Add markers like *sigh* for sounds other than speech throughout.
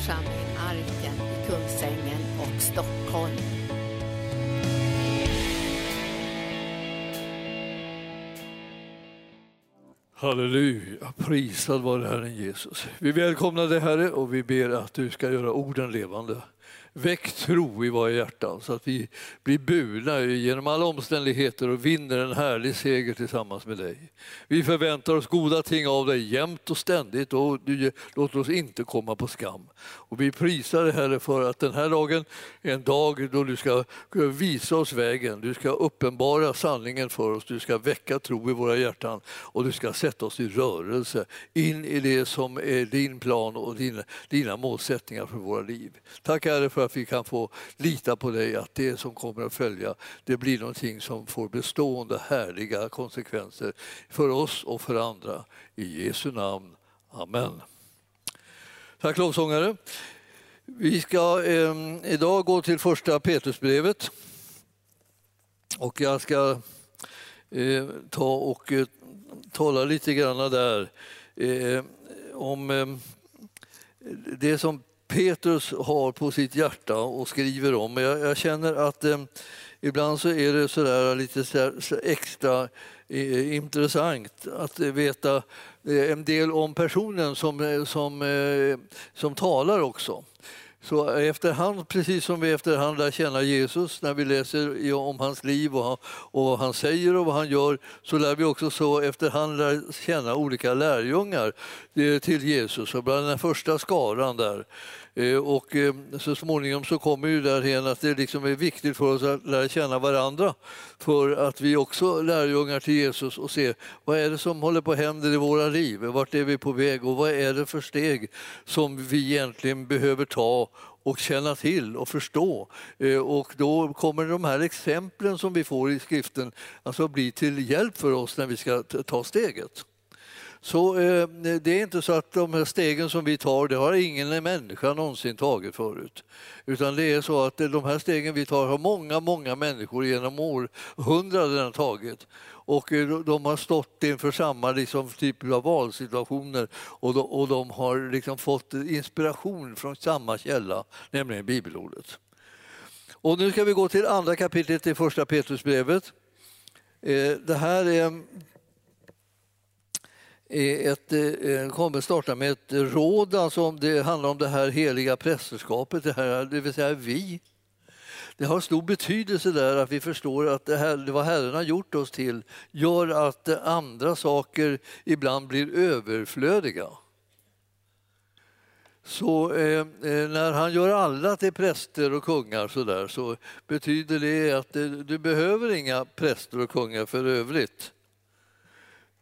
församling Arken i Kungsängen och Stockholm. Halleluja, prisad vare Herren Jesus. Vi välkomnar dig Herre och vi ber att du ska göra orden levande. Väck tro i våra hjärtan så att vi blir burna genom alla omständigheter och vinner en härlig seger tillsammans med dig. Vi förväntar oss goda ting av dig jämt och ständigt och du låter oss inte komma på skam. Och vi prisar dig Herre för att den här dagen är en dag då du ska visa oss vägen, du ska uppenbara sanningen för oss, du ska väcka tro i våra hjärtan och du ska sätta oss i rörelse in i det som är din plan och dina, dina målsättningar för våra liv. Tack Herre för för att vi kan få lita på dig att det som kommer att följa det blir någonting som får bestående härliga konsekvenser för oss och för andra. I Jesu namn. Amen. Tack lovsångare. Vi ska eh, idag gå till första Petrusbrevet. Och jag ska eh, ta och eh, tala lite grann där eh, om eh, det som Petrus har på sitt hjärta och skriver om. Jag, jag känner att eh, ibland så är det så där lite så, så extra eh, intressant att veta eh, en del om personen som, eh, som, eh, som talar också. Så efterhand, precis som vi efterhand lär känna Jesus när vi läser om hans liv och, och vad han säger och vad han gör så lär vi också så efterhand lära känna olika lärjungar eh, till Jesus. Och bland den första skaran där Eh, och eh, så småningom så kommer ju därhen att det liksom är viktigt för oss att lära känna varandra för att vi också lärjungar till Jesus och se vad är det som håller på att hända i våra liv, vart är vi på väg och vad är det för steg som vi egentligen behöver ta och känna till och förstå. Eh, och då kommer de här exemplen som vi får i skriften alltså bli till hjälp för oss när vi ska ta steget. Så eh, det är inte så att de här stegen som vi tar, det har ingen människa någonsin tagit förut. Utan det är så att de här stegen vi tar har många, många människor genom århundraden tagit. Och eh, de har stått inför samma liksom, typ av valsituationer och de, och de har liksom fått inspiration från samma källa, nämligen bibelordet. Och nu ska vi gå till andra kapitlet i första Petrusbrevet. Eh, det här är ett, eh, eh, kommer starta med ett råd, alltså om det handlar om det här heliga prästerskapet, det, här, det vill säga vi. Det har stor betydelse där att vi förstår att det, här, det vad Herren har gjort oss till gör att andra saker ibland blir överflödiga. Så eh, eh när han gör alla till präster och kungar så, där, så betyder det att eh, du behöver inga präster och kungar för övrigt.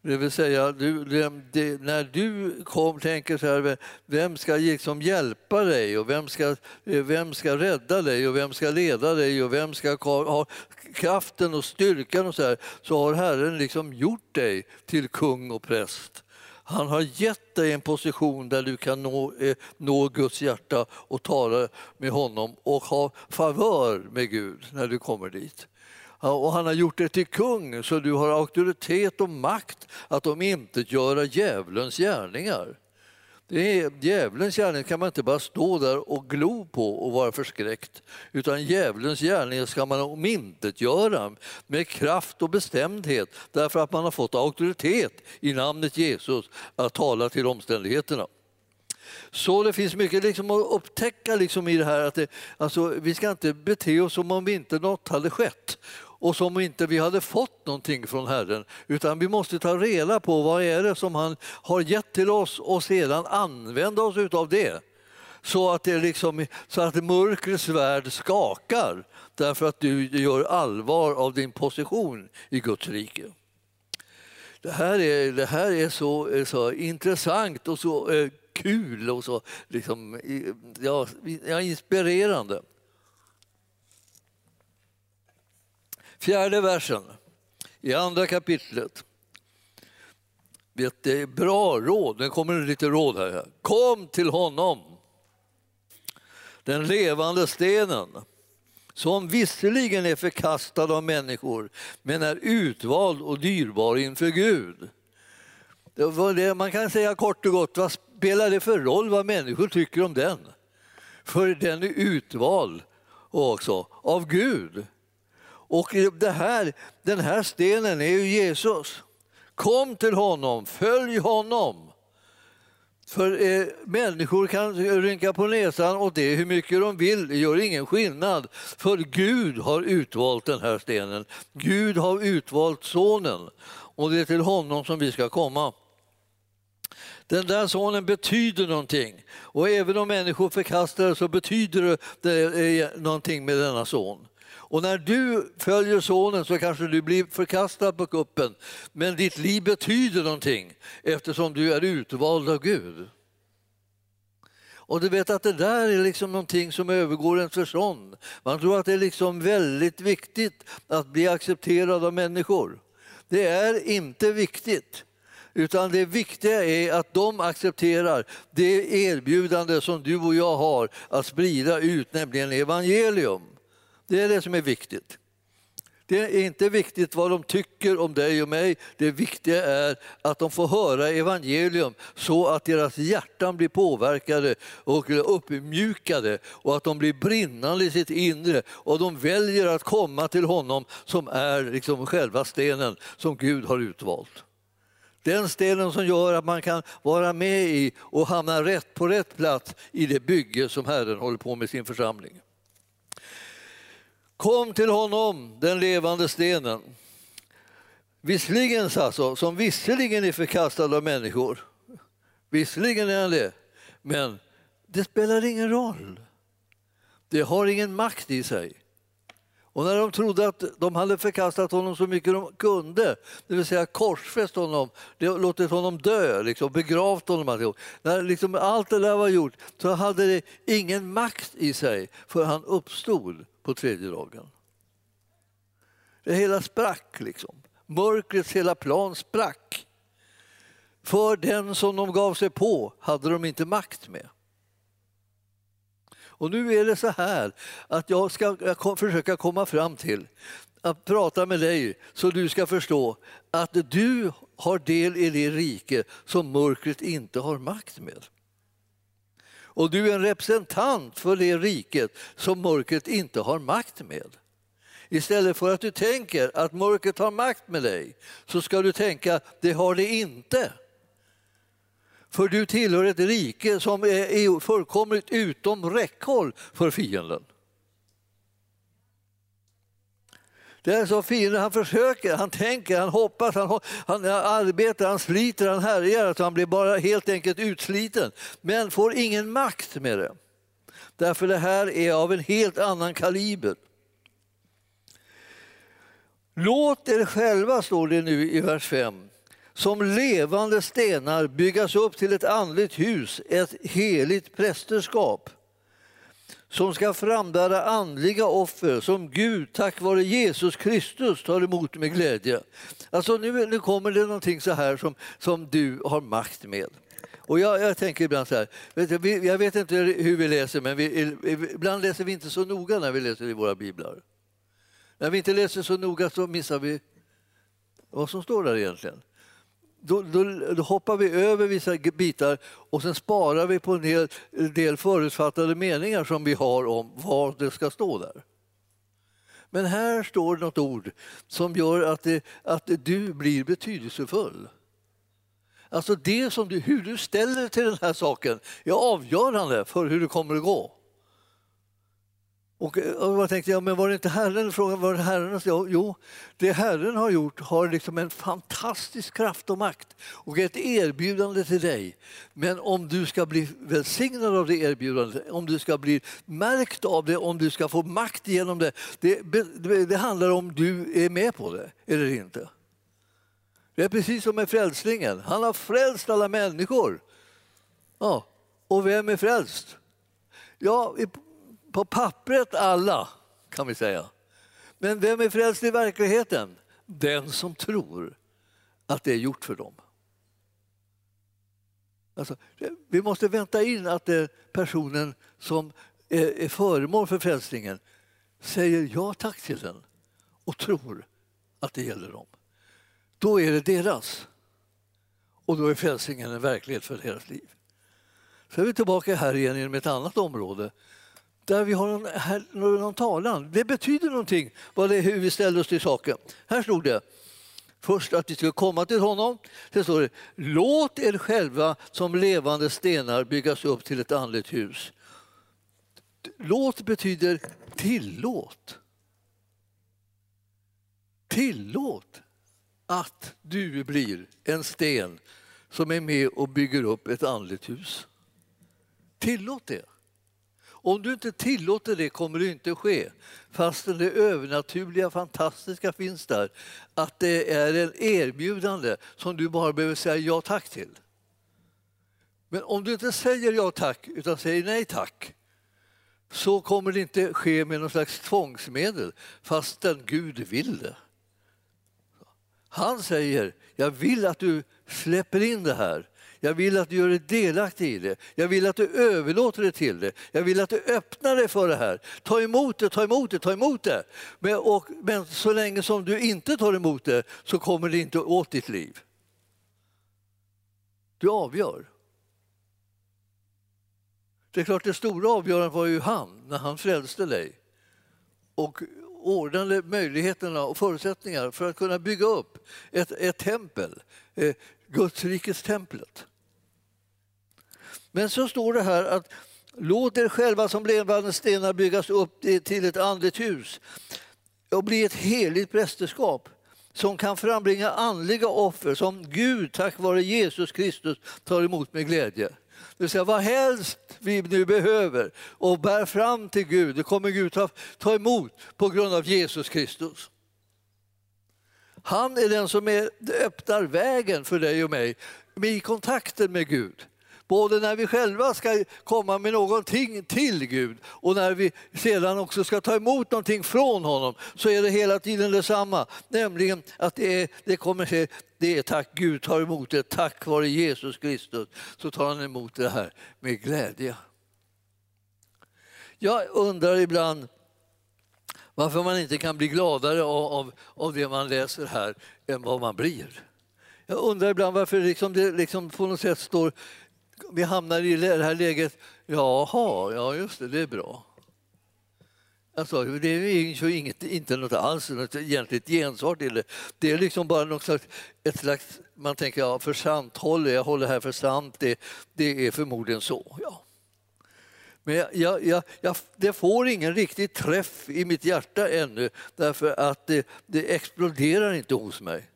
Det vill säga, du, det, det, när du kom, tänker så här, vem ska liksom hjälpa dig och vem ska, vem ska rädda dig och vem ska leda dig och vem ska ha kraften och styrkan och så här, så har Herren liksom gjort dig till kung och präst. Han har gett dig en position där du kan nå, eh, nå Guds hjärta och tala med honom och ha favör med Gud när du kommer dit och han har gjort dig till kung så du har auktoritet och makt att omintetgöra djävulens gärningar. Det är, djävulens gärning kan man inte bara stå där och glo på och vara förskräckt. Utan djävulens gärning ska man omintetgöra med kraft och bestämdhet därför att man har fått auktoritet i namnet Jesus att tala till omständigheterna. Så det finns mycket liksom att upptäcka liksom i det här att det, alltså, vi ska inte bete oss som om inte något hade skett och som om inte vi hade fått någonting från Herren. Utan vi måste ta reda på vad är det som han har gett till oss och sedan använda oss utav det. Så att, det liksom, så att mörkrets värld skakar därför att du gör allvar av din position i Guds rike. Det här är, det här är så, så intressant och så eh, kul och så liksom, ja, inspirerande. Fjärde versen i andra kapitlet. Det är bra råd, nu kommer det lite råd här. Kom till honom, den levande stenen som visserligen är förkastad av människor men är utvald och dyrbar inför Gud. Man kan säga kort och gott, vad spelar det för roll vad människor tycker om den? för den är utvald också av Gud. Och det här, den här stenen är ju Jesus. Kom till honom, följ honom. För eh, människor kan rynka på näsan och det hur mycket de vill, det gör ingen skillnad. För Gud har utvalt den här stenen. Gud har utvalt sonen och det är till honom som vi ska komma. Den där sonen betyder någonting och även om människor förkastar det så betyder det eh, någonting med denna son. Och när du följer sonen så kanske du blir förkastad på kuppen men ditt liv betyder någonting eftersom du är utvald av Gud. Och du vet att det där är liksom någonting som övergår ens förstånd. Man tror att det är liksom väldigt viktigt att bli accepterad av människor. Det är inte viktigt. Utan det viktiga är att de accepterar det erbjudande som du och jag har att sprida ut, nämligen evangelium. Det är det som är viktigt. Det är inte viktigt vad de tycker om dig och mig. Det viktiga är att de får höra evangelium så att deras hjärtan blir påverkade och uppmjukade och att de blir brinnande i sitt inre och de väljer att komma till honom som är liksom själva stenen som Gud har utvalt. Den stenen som gör att man kan vara med i och hamna rätt på rätt plats i det bygge som Herren håller på med sin församling. Kom till honom, den levande stenen. Visserligen alltså, som visserligen är förkastad av människor. Visserligen är han det, men det spelar ingen roll. Det har ingen makt i sig. Och när de trodde att de hade förkastat honom så mycket de kunde, det vill säga korsfäst honom, låtit honom dö, liksom, begravt honom, när liksom allt det där var gjort så hade det ingen makt i sig för han uppstod på tredje dagen. Det hela sprack liksom. Mörkrets hela plan sprack. För den som de gav sig på hade de inte makt med. Och nu är det så här att jag ska försöka komma fram till att prata med dig så du ska förstå att du har del i det rike som mörkret inte har makt med. Och du är en representant för det riket som mörkret inte har makt med. Istället för att du tänker att mörkret har makt med dig så ska du tänka det har det inte. För du tillhör ett rike som är fullkomligt utom räckhåll för fienden. Det är så fienden, han försöker, han tänker, han hoppas, han, han arbetar, han sliter, han härjar, så han blir bara helt enkelt utsliten. Men får ingen makt med det. Därför det här är av en helt annan kaliber. Låt er själva, står det nu i vers 5, som levande stenar byggas upp till ett andligt hus, ett heligt prästerskap som ska frambära andliga offer som Gud tack vare Jesus Kristus tar emot med glädje. Alltså nu, nu kommer det någonting så här som, som du har makt med. Och jag, jag tänker ibland så här, jag vet inte hur vi läser men vi, ibland läser vi inte så noga när vi läser i våra biblar. När vi inte läser så noga så missar vi vad som står där egentligen då, då, då, hoppar vi över vissa bitar och sen sparar vi på en del, del förutfattade meningar som vi har om vad det ska stå där. Men här står något ord som gör att, det, att du blir betydelsefull. Alltså det som du, hur du ställer dig till den här saken är avgörande för hur det kommer att gå. Och, och jag tänkte, ja, men var det inte Herren? Frågan var det Herren? Jo, det Herren har gjort har liksom en fantastisk kraft och makt och ett erbjudande till dig. Men om du ska bli välsignad av det erbjudandet, om du ska bli märkt av det, om du ska få makt genom det, det, det, det handlar om du är med på det eller inte. Det är precis som med frälsningen. Han har frälst alla människor. Ja, och vem är frälst? Ja, på pappret alla, kan vi säga. Men vem är frälst i verkligheten? Den som tror att det är gjort för dem. Alltså, vi måste vänta in att det personen som är föremål för frälsningen säger ja tack till den och tror att det gäller dem. Då är det deras. Och då är frälsningen en verklighet för deras liv. Så är vi tillbaka här igen inom ett annat område där vi har någon, här, någon talan. Det betyder någonting vad det är, hur vi ställer oss till saken. Här stod det först att vi skulle komma till honom. Sen står det låt er själva som levande stenar byggas upp till ett andligt hus. Låt betyder tillåt. Tillåt att du blir en sten som är med och bygger upp ett andligt hus. Tillåt det. Om du inte tillåter det kommer det inte ske. Fastän det övernaturliga, fantastiska finns där. Att det är en erbjudande som du bara behöver säga ja tack till. Men om du inte säger ja tack utan säger nej tack så kommer det inte ske med någon slags tvångsmedel fastän Gud vill det. Han säger, jag vill att du släpper in det här. Jag vill att du gör dig delaktig i det. Jag vill att du överlåter det till det. Jag vill att du öppnar dig för det här. Ta emot det, ta emot det, ta emot det. Men, och, men så länge som du inte tar emot det så kommer det inte åt ditt liv. Du avgör. Det är klart, det stora avgörandet var ju han, när han frälste dig och ordnade möjligheterna och förutsättningar för att kunna bygga upp ett, ett tempel, eh, Guds rikes templet. Men så står det här att låt er själva som levande stenar byggas upp till ett andligt hus och bli ett heligt prästerskap som kan frambringa andliga offer som Gud tack vare Jesus Kristus tar emot med glädje. Det vill säga vad helst vi nu behöver och bär fram till Gud, det kommer Gud ta, ta emot på grund av Jesus Kristus. Han är den som är, öppnar vägen för dig och mig i kontakten med Gud. Både när vi själva ska komma med någonting till Gud och när vi sedan också ska ta emot någonting från honom så är det hela tiden detsamma. Nämligen att det, är, det kommer se, det är tack Gud tar emot det, tack vare Jesus Kristus så tar han emot det här med glädje. Jag undrar ibland varför man inte kan bli gladare av, av, av det man läser här än vad man blir. Jag undrar ibland varför liksom det liksom på något sätt står vi hamnar i det här läget, jaha, ja just det, det är bra. Alltså, det är ju inget, inte något alls något egentligt gensvar till det. Det är liksom bara något slags, ett slags, man tänker ja, för sant håller jag håller här för sant, det, det är förmodligen så. Ja. Men jag, jag, jag, jag, det får ingen riktig träff i mitt hjärta ännu därför att det, det exploderar inte hos mig.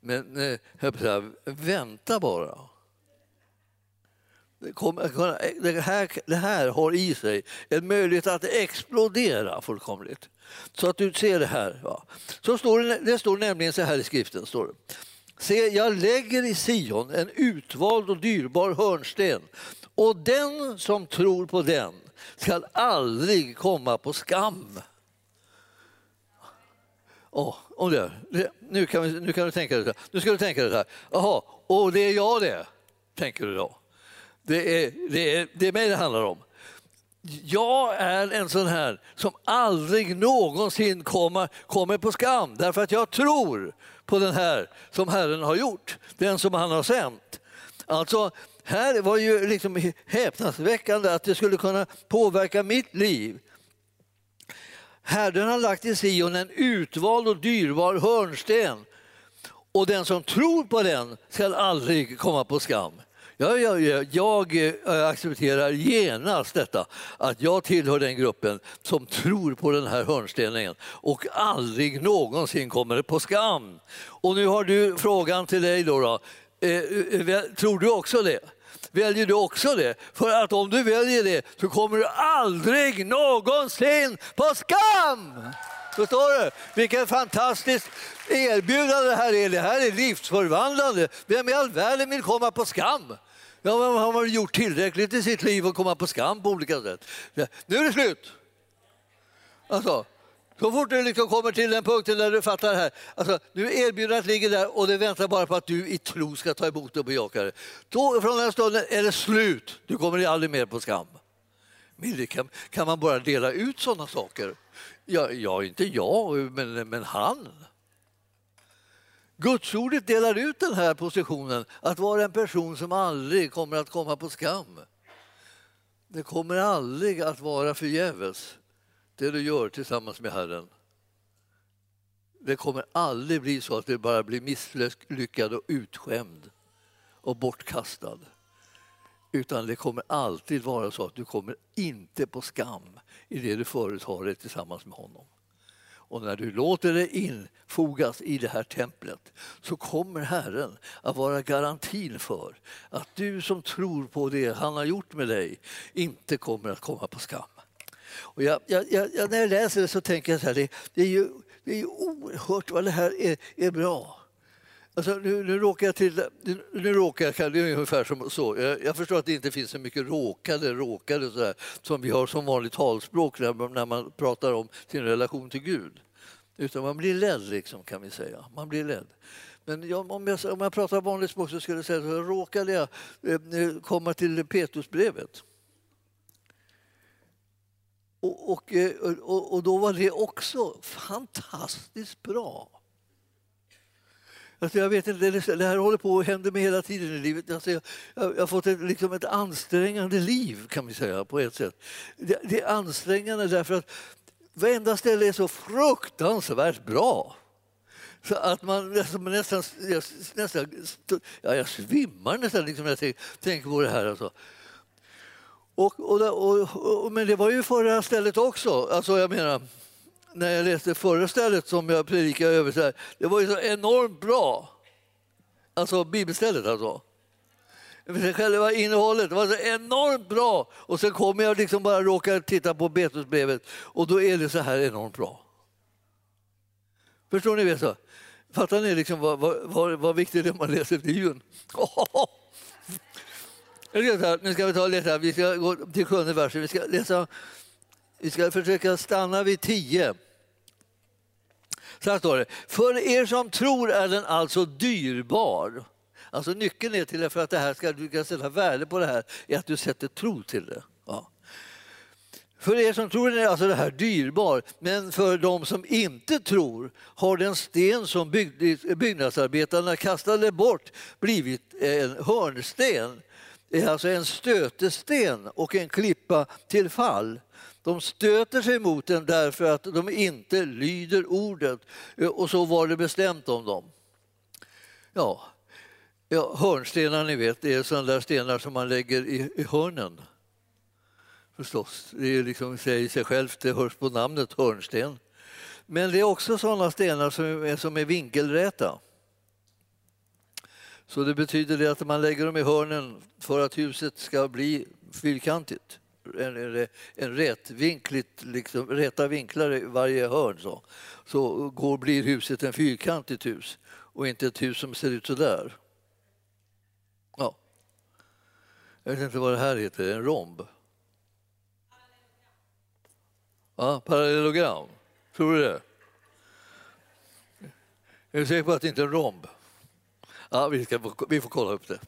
Men eh, jag säga, vänta bara. Det här, det här har i sig en möjlighet att explodera fullkomligt. Så att du ser det här. Va? Så står det, det står nämligen så här i skriften. Står det. Se, jag lägger i Sion en utvald och dyrbar hörnsten och den som tror på den skall aldrig komma på skam. Oh, om det, nu, kan vi, nu kan du tänka dig så Nu ska du tänka dig här. Jaha, och det är jag det, tänker du då. Det är, det, är, det är mig det handlar om. Jag är en sån här som aldrig någonsin kommer, kommer på skam därför att jag tror på den här som Herren har gjort, den som han har sänt. Alltså, här var ju liksom häpnadsväckande att det skulle kunna påverka mitt liv. Herren har lagt i Sion en utvald och dyrbar hörnsten och den som tror på den ska aldrig komma på skam. Jag, jag, jag, accepterar genast detta, att jag tillhör den gruppen som tror på den här hörnstenen och aldrig någonsin kommer på skam. Och nu har du frågan till dig då. då. Eh, eh tror du också det? Väljer du också det? För att om du väljer det så kommer du aldrig någonsin på skam! Förstår du? Vilket fantastiskt erbjudande det här är. Det här är livsförvandlande. Vem i all världen vill komma på skam? Ja, men har man gjort tillräckligt i sitt liv och komma på skam på olika sätt? Nu är det slut! Alltså, så fort du liksom kommer till den punkten där du fattar det här, alltså, nu erbjudandet ligger där och det väntar bara på att du i tro ska ta emot det och bejaka det. Då, från den stunden är det slut. Du kommer aldrig mer på skam. Men kan, kan man bara dela ut sådana saker? Ja, ja inte jag, men, men han. Gudsordet delar ut den här positionen, att vara en person som aldrig kommer att komma på skam. Det kommer aldrig att vara förgäves, det du gör tillsammans med Herren. Det kommer aldrig bli så att du bara blir misslyckad och utskämd och bortkastad. Utan det kommer alltid vara så att du kommer inte på skam i det du företar dig tillsammans med honom. Och när du låter det infogas i det här templet så kommer Herren att vara garantin för att du som tror på det han har gjort med dig inte kommer att komma på skam. Och jag, jag, jag, när jag läser det så tänker jag så här, det, det är ju det är oerhört vad det här är, är bra. Alltså, nu, nu råkar jag till... Nu råkar jag, det är ungefär som så. Jag, jag, förstår att det inte finns så mycket råkade, råkade så där, som vi har som vanligt talspråk när, när man pratar om sin relation till Gud. Utan man blir ledd, liksom, kan vi säga. Man blir ledd. Men jag, om, jag, om jag pratar vanligt språk så skulle jag säga så råkade jag eh, komma till Petrusbrevet. Och, och, eh, och, och, då var det också fantastiskt bra. Alltså jag vet inte, liksom- det här håller på att hända mig hela tiden i livet. Alltså jag, jag, har fått ett, liksom ett ansträngande liv kan vi säga på ett sätt. Det, det är ansträngande därför att varenda ställe är så fruktansvärt bra. Så att man nästan, nästan, nästan ja, jag svimmar nästan liksom när jag tänker på det här. Alltså. Och, och, och, men det var ju förra stället också. Alltså jag menar, när jag läste förra stället som jag predikade över, så här, det var ju så enormt bra. Alltså bibelstället alltså. Själva innehållet var så enormt bra. Och sen kommer jag liksom bara råka titta på Betusbrevet, och då är det så här enormt bra. Förstår ni? Vet så? Fattar ni liksom vad, vad, vad, vad viktigt det är man läser Bibeln? *laughs* Nu ska vi ta läsa, Vi ska gå till sjunde versen. Vi ska, läsa, vi ska försöka stanna vid tio. Så här står det. För er som tror är den alltså dyrbar. Alltså nyckeln är till det för att det här ska, du kan sätta värde på det här är att du sätter tro till det. Ja. För er som tror är alltså det här dyrbar, men för de som inte tror har den sten som byggnadsarbetarna kastade bort blivit en hörnsten är alltså en stötesten och en klippa till fall. De stöter sig mot den därför att de inte lyder ordet eh, och så var det bestämt om dem. Ja, ja hörnstenar ni vet, det är sådana där stenar som man lägger i, i hörnen. Förstås, det är liksom, säger sig självt, det hörs på namnet hörnsten. Men det är också sådana stenar som är, som är vinkelräta. Så det betyder det att man lägger dem i hörnen för att huset ska bli fyrkantigt. En, en rätvinkligt, liksom, räta vinklar i varje hörn. Så, så går, blir huset en fyrkantigt hus och inte ett hus som ser ut så där. Ja. Jag vet inte vad det här heter, en romb? Ja, parallellogram. Tror du det? Är du säker på att det inte är en romb? Ja, vi, ska, vi får kolla upp det.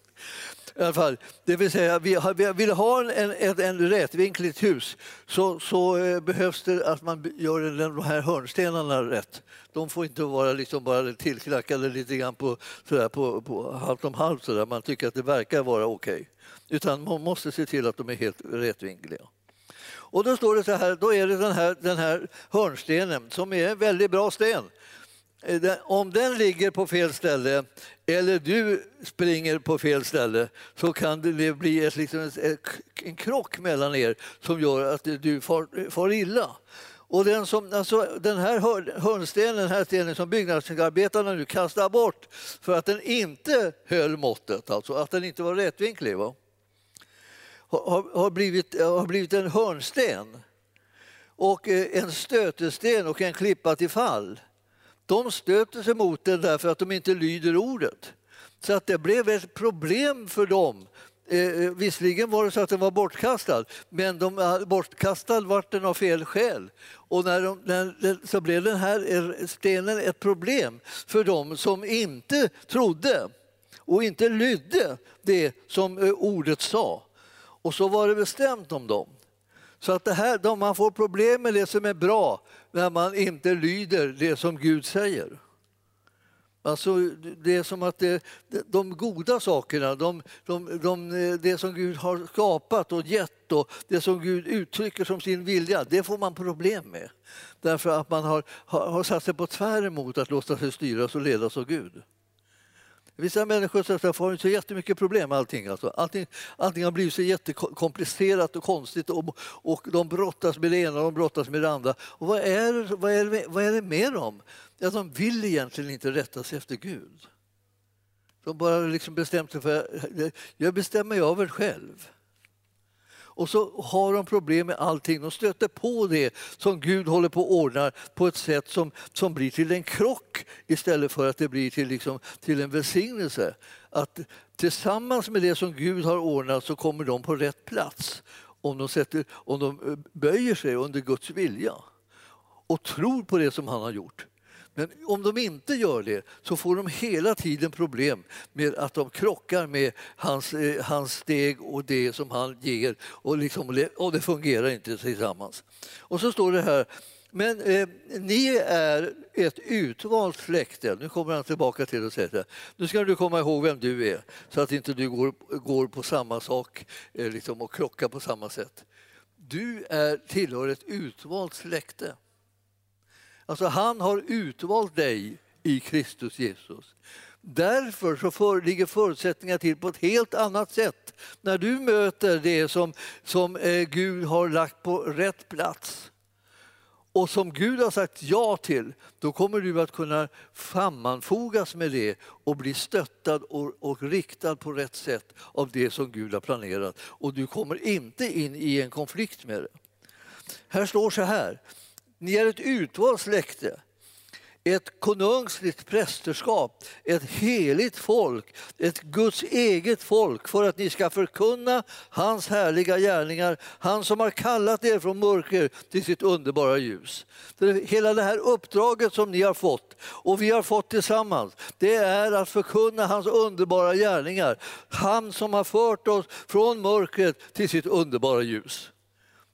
I alla fall, det vill säga, vi, har, vi vill ha en, en, en rätvinkligt hus så, så eh, behövs det att man gör de här hörnstenarna rätt. De får inte vara liksom bara tillknackade lite grann på, sådär, på, på halvt om halvt, sådär. man tycker att det verkar vara okej. Okay. Utan man måste se till att de är helt rätvinkliga. Och då står det så här, då är det den här, den här hörnstenen som är en väldigt bra sten. Om den ligger på fel ställe eller du springer på fel ställe så kan det bli ett, liksom, en krock mellan er som gör att du far, far illa. Och den, som, alltså, den här hörnstenen, den här stenen som byggnadsarbetarna nu kastar bort för att den inte höll måttet, alltså att den inte var rättvinklig, va? Har, har, blivit, har blivit en hörnsten och eh, en stötesten och en klippa till fall de stöter sig mot den därför att de inte lyder ordet. Så att det blev ett problem för dem. Eh, eh visserligen var det så att den var bortkastad, men de, eh, bortkastad vart den av fel skäl. Och när, de, när så blev den här eh, stenen ett problem för dem som inte trodde och inte lydde det som ordet sa. Och så var det bestämt om dem. Så att det här, de, man får problem med det som är bra när man inte lyder det som Gud säger. Alltså, det är som att det, de goda sakerna, de, de, de, det som Gud har skapat och gett och det som Gud uttrycker som sin vilja, det får man problem med. Därför att man har, har, har satt sig på tvär emot att låta sig styras och ledas av Gud. Vissa människor har så jättemycket problem med allting. Alltså. Allting, allting har blivit så jättekomplicerat och konstigt och, och de brottas med det ena och de brottas med det andra. Och vad, är, vad, är, vad är det med dem? Att de vill egentligen inte rätta sig efter Gud. De bara liksom bestämt sig för jag bestämmer över själv. Och så har de problem med allting. De stöter på det som Gud håller på att ordna på ett sätt som, som blir till en krock istället för att det blir till, liksom, till en välsignelse. Att tillsammans med det som Gud har ordnat så kommer de på rätt plats om de, sätter, om de eh, böjer sig under Guds vilja och tror på det som han har gjort. Men om de inte gör det så får de hela tiden problem med att de krockar med hans, eh, hans steg och det som han ger och, liksom, och det fungerar inte tillsammans. Och så står det här men eh, ni är ett utvalt släkte. Nu kommer han tillbaka till och säger Nu ska du komma ihåg vem du är så att inte du går, går på samma sak eh, liksom, och krockar på samma sätt. Du är, tillhör ett utvalt släkte. Alltså han har utvalt dig i Kristus Jesus. Därför så föreligger förutsättningar till på ett helt annat sätt. När du möter det som, som eh, Gud har lagt på rätt plats och som Gud har sagt ja till, då kommer du att kunna sammanfogas med det och bli stöttad och, och riktad på rätt sätt av det som Gud har planerat. Och du kommer inte in i en konflikt med det. Här står så här, ni är ett utvalt släkte, ett konungsligt prästerskap, ett heligt folk, ett Guds eget folk för att ni ska förkunna hans härliga gärningar, han som har kallat er från mörker till sitt underbara ljus. Hela det här uppdraget som ni har fått och vi har fått tillsammans, det är att förkunna hans underbara gärningar. Han som har fört oss från mörkret till sitt underbara ljus.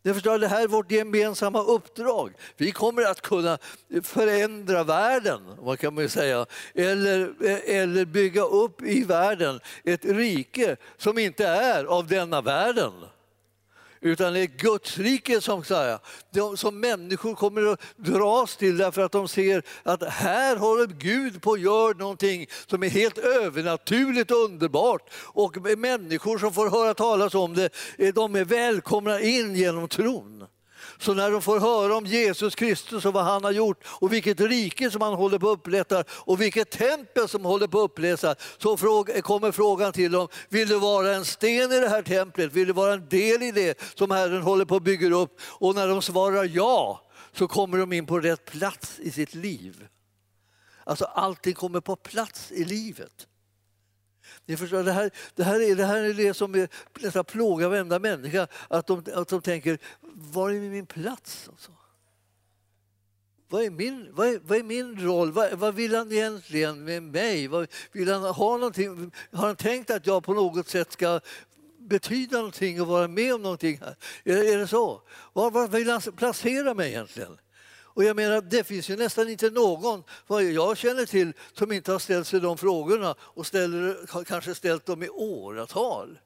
Det, förstår, det här är vårt gemensamma uppdrag. Vi kommer att kunna förändra världen, vad kan man säga, eller, eller bygga upp i världen ett rike som inte är av denna världen utan det är Guds rike som, som människor kommer att dras till därför att de ser att här håller Gud på och gör någonting som är helt övernaturligt underbart. Och människor som får höra talas om det, de är välkomna in genom tron. Så när de får höra om Jesus Kristus och vad han har gjort och vilket rike som han håller på att upprätta och vilket tempel som håller på att upprätta så kommer frågan till dem, vill du vara en sten i det här templet? Vill du vara en del i det som Herren håller på att bygga upp? Och när de svarar ja så kommer de in på rätt plats i sitt liv. Alltså allting kommer på plats i livet. Ni förstår, det, här, det, här är, det här är det som är, nästan plågar varenda människa. Att de, att de tänker, var är min plats? Alltså? Vad är min, vad är, vad är min roll? Vad, vad, vill han egentligen med mig? Vad, vill han ha någonting? Har han tänkt att jag på något sätt ska betyda någonting och vara med om någonting? Här? Är, är det så? Var, var vill han placera mig egentligen? Och jag menar, det finns ju nästan inte någon, vad jag känner till, som inte har ställt sig de frågorna och ställer, har kanske ställt dem i åratal.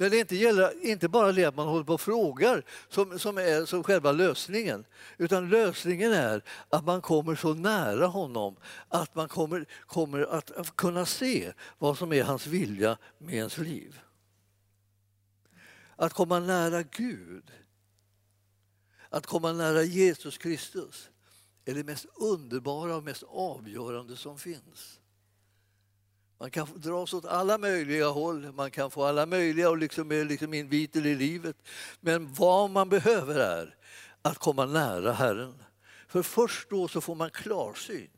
Men det inte gäller inte bara det att man håller på och frågar som, som är som själva lösningen. Utan lösningen är att man kommer så nära honom att man kommer, kommer att kunna se vad som är hans vilja med ens liv. Att komma nära Gud, att komma nära Jesus Kristus är det mest underbara och mest avgörande som finns. Man kan dras åt alla möjliga håll, man kan få alla möjliga och liksom, liksom inviter i livet. Men vad man behöver är att komma nära Herren. För först då så får man klarsyn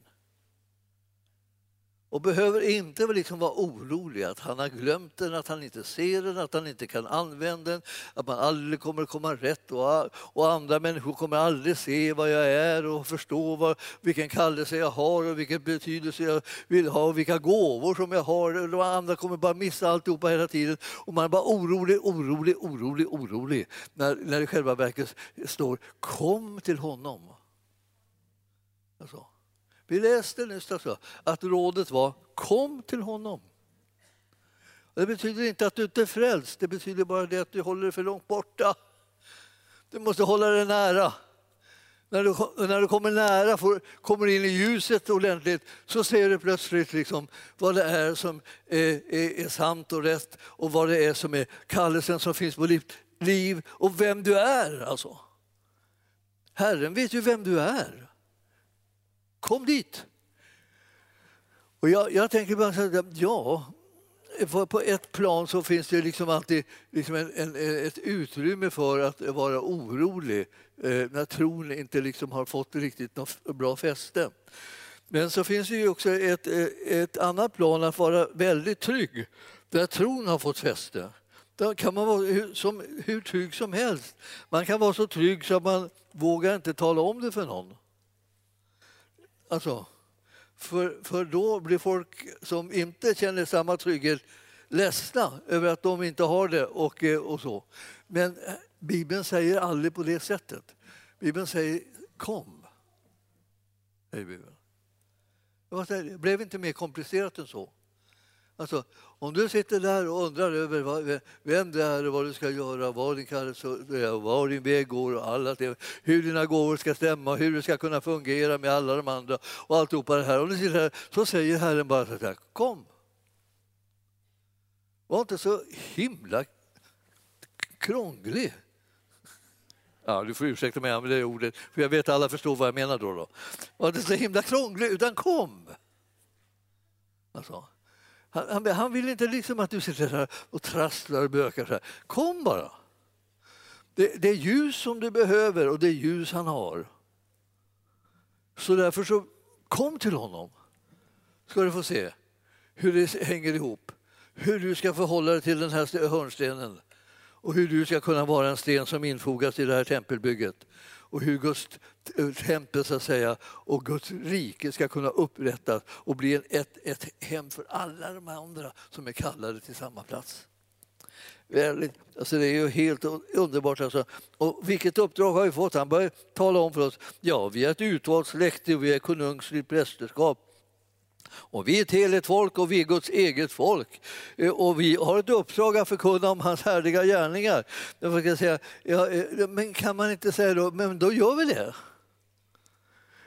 och behöver inte liksom vara orolig att han har glömt den, att han inte ser den, att han inte kan använda den, att man aldrig kommer komma rätt och, och andra människor kommer aldrig se vad jag är och förstå vad, vilken kallelse jag har och vilken betydelse jag vill ha och vilka gåvor som jag har. Och andra kommer bara missa alltihopa hela tiden och man är bara orolig, orolig, orolig, orolig när, när det i själva verket står kom till honom. Alltså. Vi läste nyss alltså, att rådet var kom till honom. Det betyder inte att du inte är frälst, det betyder bara det att du håller dig för långt borta. Du måste hålla dig nära. När du, när du kommer nära, får, kommer in i ljuset ordentligt, så ser du plötsligt liksom vad det är som är, är, är sant och rätt och vad det är som är kallelsen som finns på ditt liv och vem du är. Alltså. Herren vet ju vem du är. Kom dit. Och jag, jag tänker bara så här, ja, på ett plan så finns det liksom alltid liksom en, en, ett utrymme för att vara orolig eh, när tron inte liksom har fått riktigt något bra fäste. Men så finns det ju också ett, eh, ett annat plan att vara väldigt trygg, där tron har fått fäste. Där kan man vara hur, som, hur trygg som helst. Man kan vara så trygg så att man vågar inte tala om det för någon. Alltså, för, för då blir folk som inte känner samma trygghet ledsna över att de inte har det och, eh, och så. Men eh, Bibeln säger aldrig på det sättet. Bibeln säger kom. Säger Bibeln. Det blev inte mer komplicerat än så. Alltså, om du sitter där och undrar över vem det är och vad du ska göra, vad din kallelse är, var din väg går och alla det, hur dina gåvor ska stämma, hur du ska kunna fungera med alla de andra och alltihopa det här. Om du sitter här så säger Herren bara så här, kom. Var inte så himla krånglig. Ja, du får ursäkta mig med det ordet, för jag vet att alla förstår vad jag menar då. då. Var inte så himla krånglig, utan kom. Alltså. Han, han, han, vill inte liksom att du sitter här och trasslar och bökar. Så här. Kom bara! Det, det, är ljus som du behöver och det är ljus han har. Så därför så kom till honom. Ska du få se hur det hänger ihop. Hur du ska förhålla dig till den här hörnstenen och hur du ska kunna vara en sten som infogas i det här tempelbygget och hur Guds eh, tempel så att säga, och Guds rike ska kunna upprättas och bli ett, ett hem för alla de andra som är kallade till samma plats. Alltså det är ju helt underbart. Alltså. Och vilket uppdrag har vi fått? Han börjar tala om för oss. Ja, vi är ett utvalt släkte och vi är konungsligt prästerskap. Och vi är ett heligt folk och vi är Guds eget folk. Eh, och vi har ett uppdrag att förkunna om hans härliga gärningar. Jag kan säga, ja, eh, men kan man inte säga då, men då gör vi det.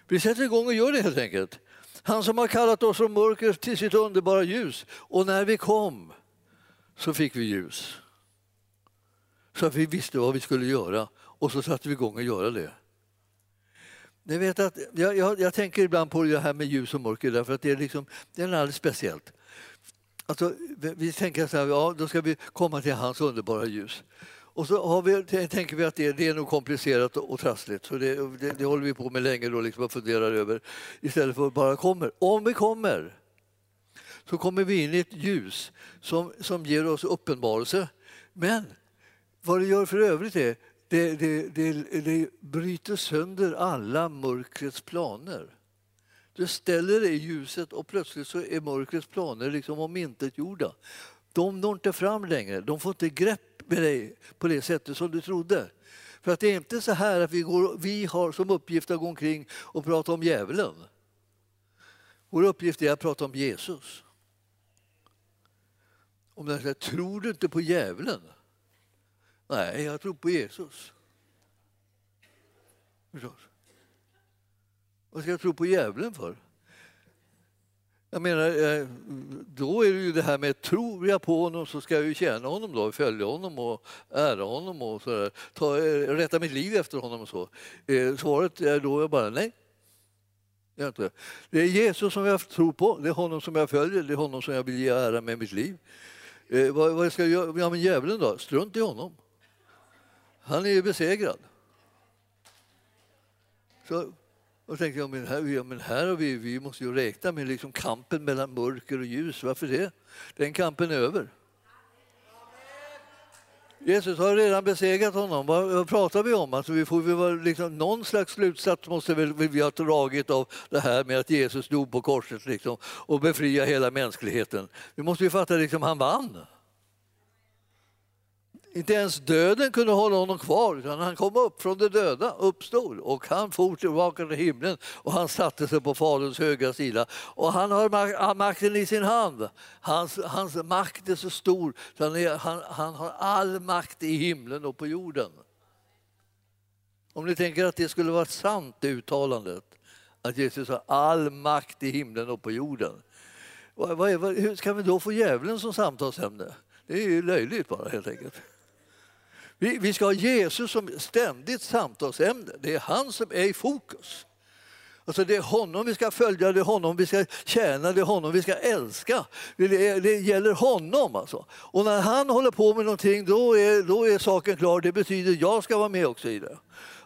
Vi sätter igång och gör det helt enkelt. Han som har kallat oss från mörker till sitt underbara ljus. Och när vi kom så fick vi ljus. Så att vi visste vad vi skulle göra och så satte vi igång och göra det. Ni vet att, jag, jag, jag, tänker ibland på det här med ljus och mörker därför att det är, liksom, det är alldeles speciellt. Alltså, vi tänker så här, ja, då ska vi komma till hans underbara ljus. Och så har vi, tänker vi att det, det är nog komplicerat och, och trassligt, så det, det, det, håller vi på med länge då, liksom och funderar över istället för att bara kommer. Om vi kommer så kommer vi in i ett ljus som, som ger oss uppenbarelse. Men vad det gör för övrigt är det, det, det, det bryter sönder alla mörkrets planer. Du ställer dig i ljuset och plötsligt så är mörkrets planer liksom omintetgjorda. De når inte fram längre, de får inte grepp med dig på det sättet som du trodde. För att det är inte så här att vi, går, vi har som uppgift att gå omkring och prata om djävulen. Vår uppgift är att prata om Jesus. Om den säger, tror du inte på djävulen? Nej, jag tror på Jesus. Vad ska jag tro på djävulen för? Jag menar, eh, då är det ju det här med tror jag på honom så ska jag ju tjäna honom då, följa honom och ära honom och sådär. Ta, eh, rätta mitt liv efter honom och så. Eh, svaret är då bara nej. Det är Jesus som jag tror på, det är honom som jag följer, det är honom som jag vill ge ära med mitt liv. Vad, vad ska jag göra? Ja, men djävulen då? Strunt i honom. Han är ju besegrad. Så, och tänkte jag, men här, ja, men här har vi, vi måste ju räkna med liksom kampen mellan mörker och ljus. Varför det? Den kampen är över. Jesus har redan besegrat honom. Vad, vad pratar vi om? Alltså vi får vi liksom, någon slags slutsats måste väl vi ha dragit av det här med att Jesus dog på korset liksom, och befria hela mänskligheten. Vi måste ju fatta att liksom, han vann. Inte ens döden kunde hålla honom kvar, utan han kom upp från de döda, uppstod och han for tillbaka till himlen och han satte sig på Faderns högra sida. Och han har makten i sin hand. Hans, hans makt är så stor, så han, är, han, han har all makt i himlen och på jorden. Om ni tänker att det skulle vara sant, det uttalandet, att Jesus har all makt i himlen och på jorden. Vad, vad, hur ska vi då få djävulen som samtalsämne? Det är ju löjligt bara helt enkelt. Vi, vi ska ha Jesus som ständigt samtalsämne. Det är han som är i fokus. Alltså det är honom vi ska följa, det är honom vi ska tjäna, det är honom vi ska älska. Det, det gäller honom. Alltså. Och när han håller på med någonting då är, då är saken klar. Det betyder att jag ska vara med också i det.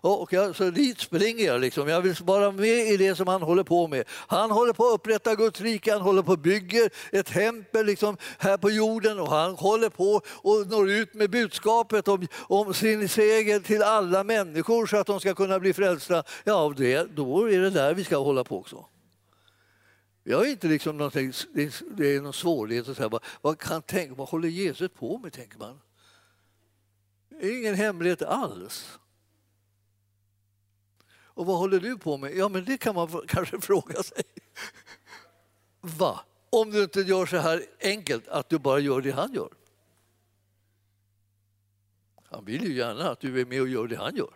Och jag, så dit springer jag. Liksom. Jag vill vara med i det som han håller på med. Han håller på att upprätta Guds rike, han håller på att bygga ett tempel liksom, här på jorden och han håller på och når ut med budskapet om, om sin seger till alla människor så att de ska kunna bli frälsta. Ja, det, då är det där vi ska hålla på också. Jag är inte liksom någonting, det är någon svårighet att säga vad, vad, kan tänka, vad håller Jesus på med, tänker man. Det är ingen hemlighet alls. Och vad håller du på med? Ja, men det kan man *laughs* kanske fråga sig. Va? Om du inte gör så här enkelt, att du bara gör det han gör. Han vill ju gärna att du är med och gör det han gör.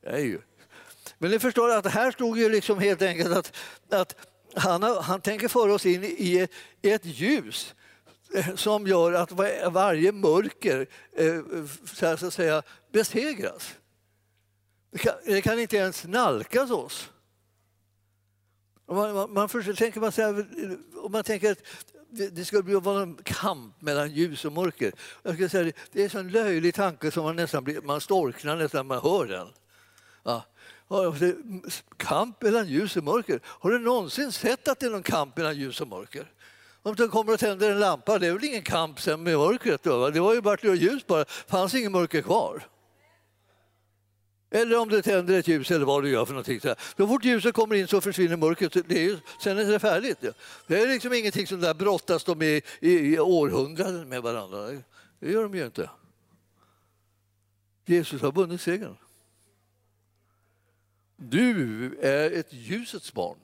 Det är ju. Men ni förstår att här stod ju liksom helt enkelt att, att han, han tänker föra oss in i ett, ett ljus som gör att varje mörker eh, så att säga, besegras. Det kan, det kan inte ens nalkas oss. Man, man, man tänker man, här, om man tänker att det skulle bli vara en kamp mellan ljus och mörker. Jag skulle säga, det är en sån löjlig tanke som man nästan blir, man storknar nästan när man hör den. Ja. Kamp mellan ljus och mörker. Har du någonsin sett att det är någon kamp mellan ljus och mörker? Om du kommer och tänder en lampa, det är väl ingen kamp sen med mörkret? Då, Det var ju bara ljus bara, det fanns inget mörker kvar. Eller om du tänder ett ljus eller vad du gör för någonting. Så, så fort ljuset kommer in så försvinner mörkret. Det är ju, sen är det färdigt. Det är liksom ingenting som där brottas de i, i, i århundraden med varandra. Det gör de ju inte. Jesus har vunnit segern. Du är ett ljusets barn.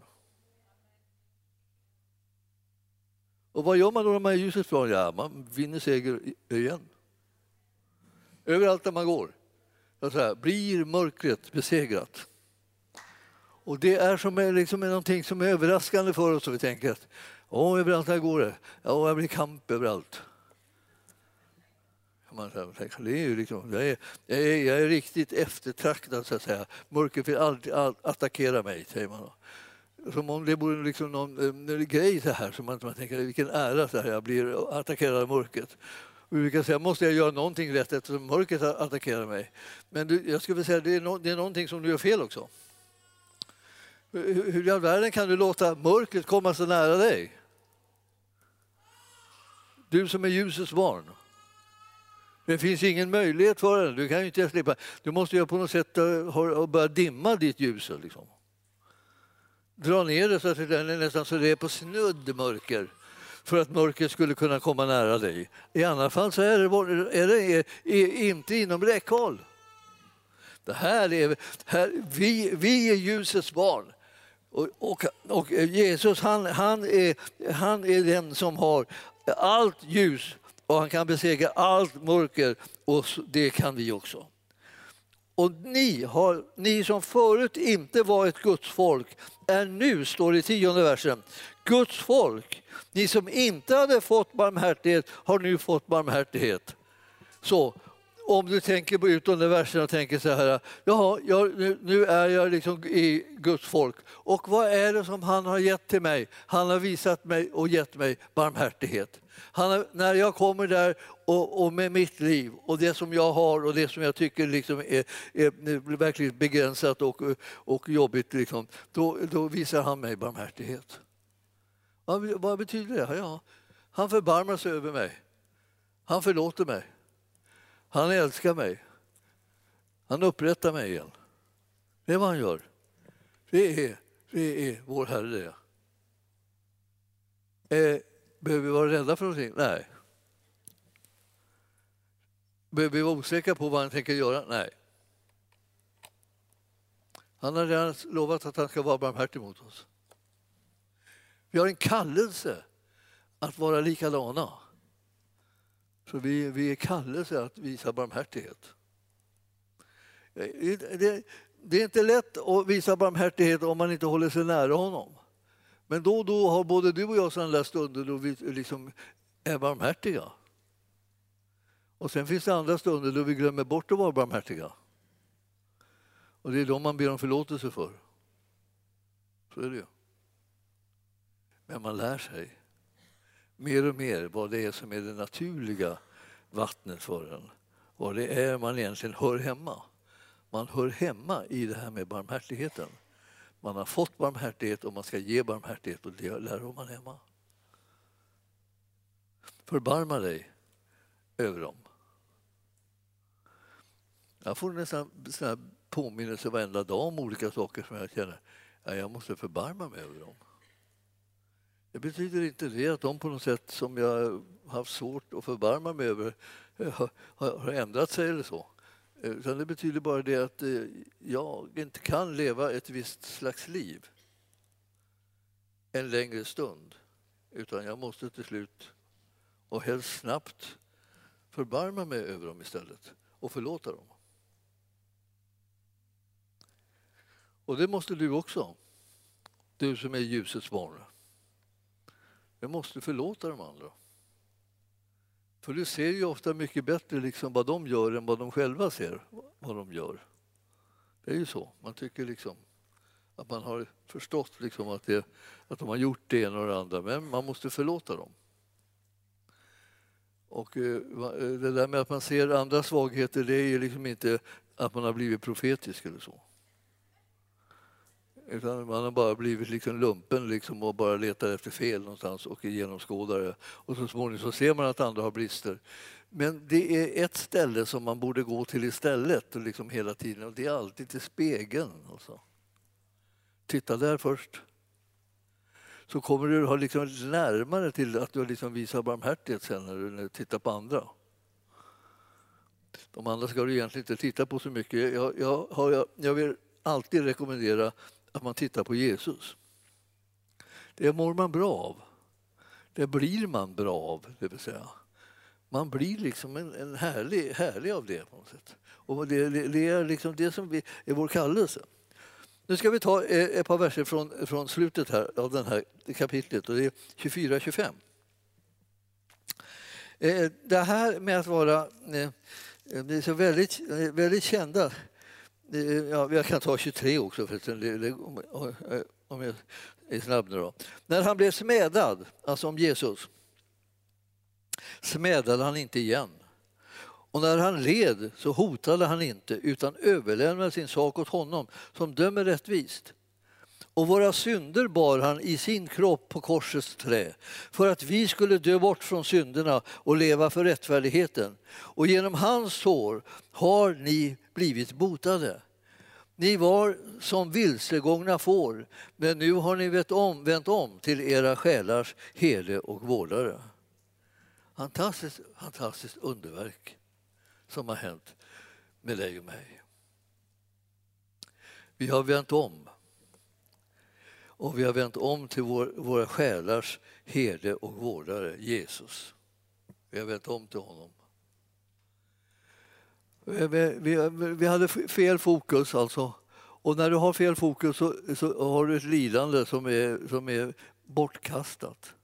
Och vad gör man då när man är ljusets barn? Ja, man vinner seger igen. Överallt där man går säga, blir mörkret besegrat. Och det är som är liksom någonting som är överraskande för oss och vi tänker att Åh, överallt här går det. Ja, det blir kamp överallt. Man tänker, det är ju liksom, jag, är, jag, är, jag är riktigt eftertraktad, så att säga. Mörkret vill alltid attackera mig, säger man. Som om det vore liksom någon, eh, någon grej så här, som man, man tänker vilken ära så här, jag blir attackerad av mörkret. Vi kan säga, måste jag göra någonting rätt eftersom mörkret attackerar mig? Men du, jag skulle säga, det är, no, det är någonting som du gör fel också. Hur, hur i all världen kan du låta mörkret komma så nära dig? Du som är ljusets barn. Det finns ingen möjlighet för det. Du kan inte slippa. Du måste ju på något sätt eh, börja dimma ditt ljus. Liksom. Dra ner det så att det är nästan så det är på snudd mörker för att mörkret skulle kunna komma nära dig. I annat fall så är det, är det är inte inom räckhåll. Det här är, här, vi, vi är ljusets barn. Och, och, och, Jesus han, han, är, han är den som har allt ljus och han kan besegra allt mörker och det kan vi också. Och ni, har, ni som förut inte var ett Guds folk är nu, står det i tionde versen, Guds folk. Ni som inte hade fått barmhärtighet har nu fått barmhärtighet. Så om du tänker på ut under versen och tänker så här, jaha, jag, nu, nu, är jag liksom i Guds folk. Och vad är det som han har gett till mig? Han har visat mig och gett mig barmhärtighet. Han, när jag kommer där och, och, med mitt liv och det som jag har och det som jag tycker liksom är, är verkligen begränsat och, och jobbigt, liksom, då, då visar han mig barmhärtighet. Vad, vad betyder det? Ja, han förbarmar sig över mig. Han förlåter mig. Han älskar mig. Han upprättar mig igen. Det är vad han gör. Det är, det är vår Herre det. Eh, behöver vi vara rädda för någonting? Nej. Behöver vi vara osäkra på vad han tänker göra? Nej. Han har redan lovat att han ska vara barmhärtig mot oss. Vi har en kallelse att vara likadana. Så vi, vi är kallelse att visa barmhärtighet. Eh, det, det är inte lätt att visa barmhärtighet om man inte håller sig nära honom. Men då och då har både du och jag sådana där stunder då vi liksom är barmhärtiga. Och sen finns det andra stunder då vi glömmer bort att vara barmhärtiga. Och det är de man ber om förlåtelse för. Så är det ju. Men man lär sig mer och mer vad det är som är det naturliga vattnet för en. Vad det är man egentligen hör hemma. Man hör hemma i det här med barmhärtigheten. Man har fått barmhärtighet och man ska ge barmhärtighet och det lär man hemma. Förbarma dig över dem. Jag får nästan påminnelser varenda dag om olika saker som jag känner att jag måste förbarma mig över dem. Det betyder inte det att de på något sätt som jag haft svårt att förbarma mig över eh, har, ändrat sig eller så. Eh, utan det betyder bara det att eh, jag inte kan leva ett visst slags liv en längre stund. Utan jag måste till slut, och helst snabbt, förbarma mig över dem istället och förlåta dem. Och det måste du också, du som är ljusets barn. Jag måste förlåta de andra. För du ser ju ofta mycket bättre liksom vad de gör än vad de själva ser vad de gör. Det är ju så. Man tycker liksom att man har förstått liksom att, det, att de har gjort det ena och det andra, men man måste förlåta dem. Och eh, eh, det där med att man ser andra svagheter, det är ju liksom inte att man har blivit profetisk eller så. Utan man har bara blivit liksom lumpen liksom och bara letar efter fel någonstans och är genomskådare. Och så småningom så ser man att andra har brister. Men det är ett ställe som man borde gå till istället och liksom hela tiden och det är alltid till spegeln. Alltså. Titta där först. Så kommer du ha liksom närmare till att du liksom visar barmhärtighet sen när du tittar på andra. De andra ska du egentligen inte titta på så mycket. Jag, jag, har, jag vill alltid rekommendera att man tittar på Jesus. Det mår man bra av. Det blir man bra av, det vill säga. Man blir liksom en, en härlig, härlig av det på något sätt. Och det, det, det är liksom det som vi, är vår kallelse. Nu ska vi ta eh, ett par verser från, från slutet här, av det här kapitlet och det är 24-25. Eh, det här med att vara eh, Ni det är så väldigt, väldigt kända Ja, jag kan ta 23 också förresten, om jag är snabb nu då. När han blev smädad, alltså om Jesus, smädade han inte igen. Och när han led så hotade han inte utan överlämnade sin sak åt honom som dömer rättvist. Och våra synder bar han i sin kropp på korsets trä för att vi skulle dö bort från synderna och leva för rättfärdigheten. Och genom hans sår har ni blivit botade. Ni var som vilsegångna får, men nu har ni vänt om, vänt om till era själars herde och vårdare. Fantastiskt, fantastiskt underverk som har hänt med dig och mig. Vi har vänt om. Och vi har vänt om till vår, våra själars herde och vårdare, Jesus. Vi har vänt om till honom. Vi, vi, vi hade fel fokus alltså. Och när du har fel fokus så, så har du ett lidande som är, som är bortkastat.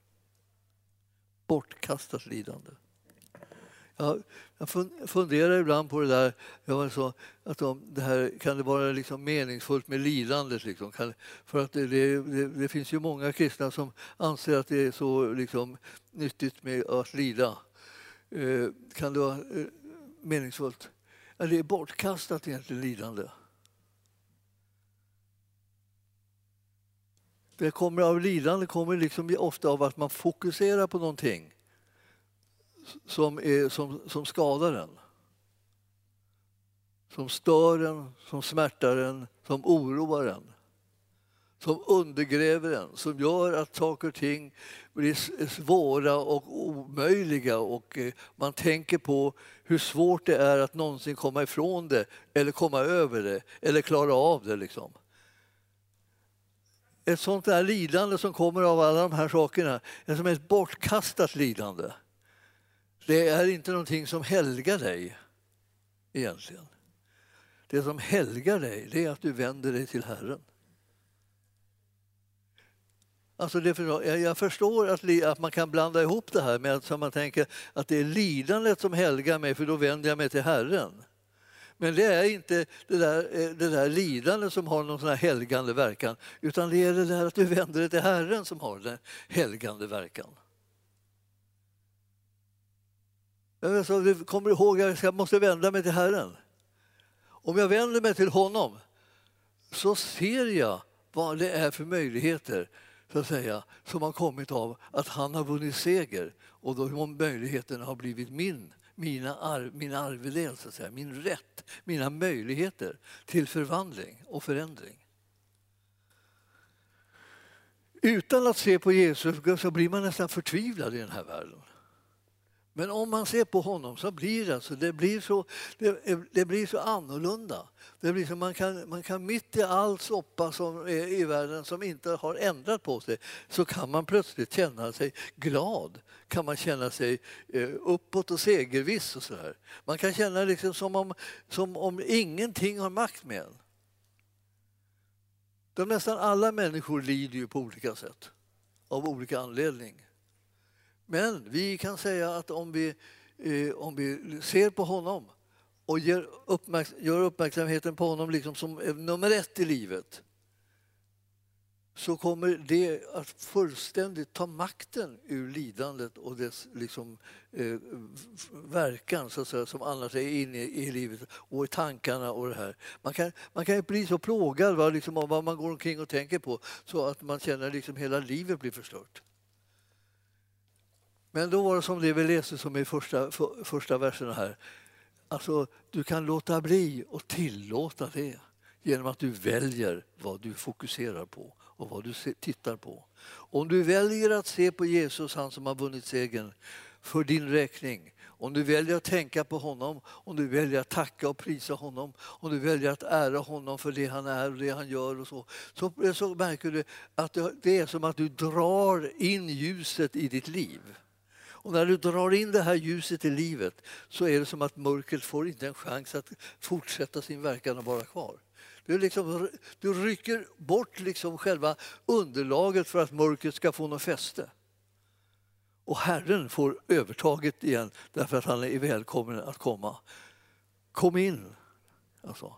Bortkastat lidande. Jag, jag funderar ibland på det där, jag så, att de, det här, kan det vara liksom meningsfullt med lidandet? Liksom? Kan, för att det, det, det, finns ju många kristna som anser att det är så liksom, nyttigt med att lida. Eh, kan det vara eh, meningsfullt? Ja, det är bortkastat egentligen lidande. Det kommer av lidande kommer liksom ofta av att man fokuserar på någonting som, är, som, som skadar en. Som stör en, som smärtar en, som oroar en. som undergräver en, som gör att saker och ting blir svåra och omöjliga och eh, man tänker på hur svårt det är att någonsin komma ifrån det eller komma över det eller klara av det. Liksom. Ett sånt där lidande som kommer av alla de här sakerna är som ett bortkastat lidande. Det är inte någonting som helgar dig egentligen. Det som helgar dig det är att du vänder dig till Herren. Alltså det, jag förstår att, att, man kan blanda ihop det här med att man tänker att det är lidandet som helgar mig för då vänder jag mig till Herren. Men det är inte det där, eh, det där lidandet som har någon sån här helgande verkan utan det är det där att du vänder dig till Herren som har den helgande verkan. Jag så, kommer ihåg att jag måste vända mig till Herren. Om jag vänder mig till honom så ser jag vad det är för möjligheter så att säga, som har kommit av att han har vunnit seger och då möjligheterna har blivit min, mina arv, min arvedel, så att säga, min rätt, mina möjligheter till förvandling och förändring. Utan att se på Jesus så blir man nästan förtvivlad i den här världen. Men om man ser på honom så blir det, alltså, det, blir så, det, det blir så annorlunda. Det blir så man, kan, man kan mitt i all soppa som är i världen som inte har ändrat på sig så kan man plötsligt känna sig glad. Kan man känna sig eh, uppåt och segerviss och sådär. Man kan känna liksom som, om, som om ingenting har makt med en. De nästan alla människor lider ju på olika sätt av olika anledning. Men vi kan säga att om vi, eh, om vi ser på honom och gör, uppmärks gör uppmärksamheten på honom liksom som eh, nummer ett i livet så kommer det att fullständigt ta makten ur lidandet och dess liksom, eh, verkan så att säga, som annars är inne i, i livet och i tankarna och det här. Man kan, man kan bli så plågad va, liksom, av vad man går omkring och tänker på så att man känner att liksom hela livet blir förstört. Men då var det som det vi läste som i första, för, första verserna här. Alltså, du kan låta bli och tillåta det genom att du väljer vad du fokuserar på och vad du tittar på. Om du väljer att se på Jesus, han som har vunnit segern, för din räkning om du väljer att tänka på honom, om du väljer att tacka och prisa honom, om du väljer att ära honom för det han är och det han gör och så, så, så märker du att det är som att du drar in ljuset i ditt liv. Och när du drar in det här ljuset i livet så är det som att mörkret får inte en chans att fortsätta sin verkan och vara kvar. Du, liksom, du rycker bort liksom själva underlaget för att mörkret ska få något fäste. Och Herren får övertaget igen därför att han är välkommen att komma. Kom in, alltså.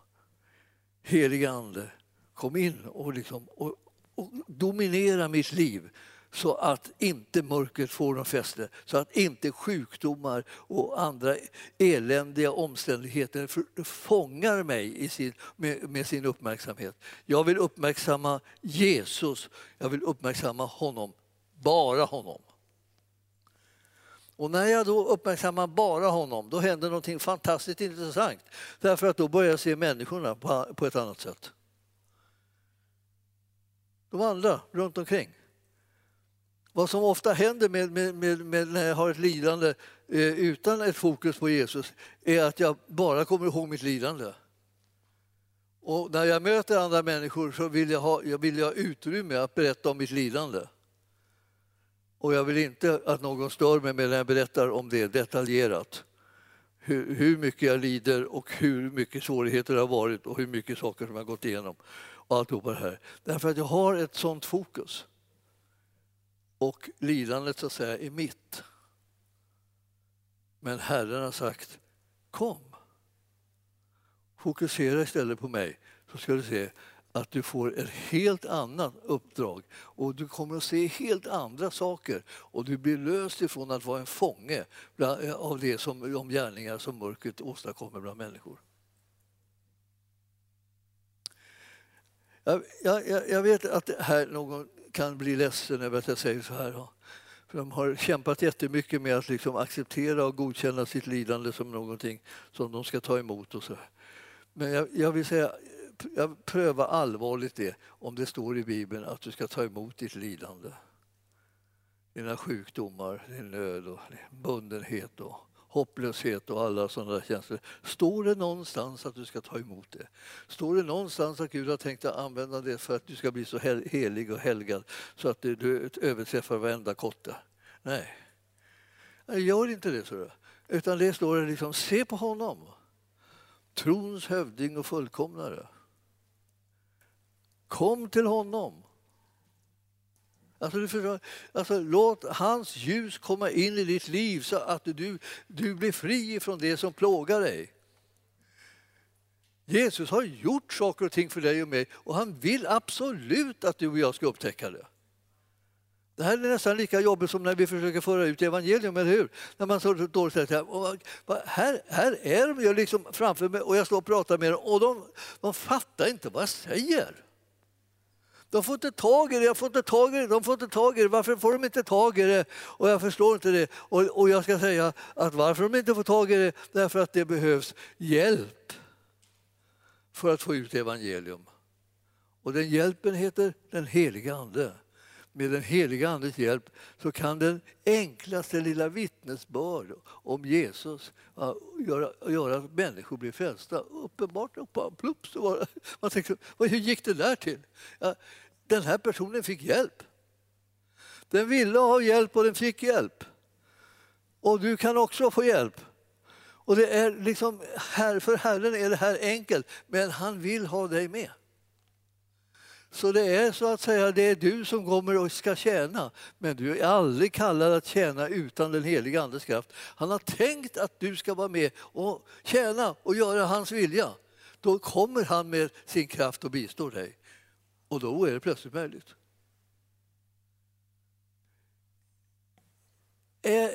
Helige Ande, kom in och, liksom, och, och dominera mitt liv så att inte mörkret får någon fäste, så att inte sjukdomar och andra eländiga omständigheter fångar mig i sin, med, med, sin uppmärksamhet. Jag vill uppmärksamma Jesus, jag vill uppmärksamma honom, bara honom. Och när jag då uppmärksammar bara honom, då händer någonting fantastiskt intressant. Därför att då börjar jag se människorna på, på ett annat sätt. De andra runt omkring. Vad som ofta händer med, med, med, med när jag har ett lidande eh, utan ett fokus på Jesus är att jag bara kommer ihåg mitt lidande. Och när jag möter andra människor så vill jag ha, jag vill ha utrymme att berätta om mitt lidande. Och jag vill inte att någon stör mig när jag berättar om det detaljerat. Hur, hur mycket jag lider och hur mycket svårigheter det har varit och hur mycket saker som jag gått igenom. Och allt det här. Därför att jag har ett sånt fokus och lidandet så att säga är mitt. Men Herren har sagt kom. Fokusera istället på mig så ska du se att du får ett helt annat uppdrag och du kommer att se helt andra saker och du blir löst ifrån att vara en fånge eh, av det som, de gärningar som mörkret åstadkommer bland människor. Jag, jag, jag vet att det här någon kan bli ledsen över att jag säger så här. För de har kämpat jättemycket med att liksom acceptera och godkänna sitt lidande som någonting som de ska ta emot. Och så. Men jag, jag vill säga, jag prövar allvarligt det om det står i Bibeln att du ska ta emot ditt lidande. Dina sjukdomar, din nöd och bundenhet och hopplöshet och alla sådana där känslor. Står det någonstans att du ska ta emot det? Står det någonstans att Gud har tänkt att använda det för att du ska bli så helig och helgad så att du överträffar varenda kotte? Nej, gör inte det. Så Utan det står liksom, se på honom. Trons hövding och fullkomnare. Kom till honom. Alltså, du förstår, alltså, låt hans ljus komma in i ditt liv så att du, du blir fri från det som plågar dig. Jesus har gjort saker och ting för dig och mig och han vill absolut att du och jag ska upptäcka det. Det här är nästan lika jobbigt som när vi försöker föra ut evangelium, eller hur? När man så dåligt säger här, här är de liksom framför mig och jag står och pratar med dem och de, de fattar inte vad jag säger. De får inte tag i det, jag får inte tag i det, de får inte tag i det. Varför får de inte tag i det? Och jag förstår inte det. Och, och jag ska säga att varför de inte får tag i det, därför att det behövs hjälp för att få ut evangelium. Och den hjälpen heter den heliga Ande. Med den heliga Andes hjälp så kan den enklaste lilla vittnesbörd om Jesus göra, göra att människor blir frälsta. Uppenbart, plups, man tänker, hur gick det där till? Ja, den här personen fick hjälp. Den ville ha hjälp och den fick hjälp. Och du kan också få hjälp. Och det är liksom, här, för Herren är det här enkelt, men han vill ha dig med. Så det är så att säga det är du som kommer och ska tjäna, men du är aldrig kallad att tjäna utan den heliga Andes kraft. Han har tänkt att du ska vara med och tjäna och göra hans vilja. Då kommer han med sin kraft och bistår dig. Och då är det plötsligt möjligt. Eh,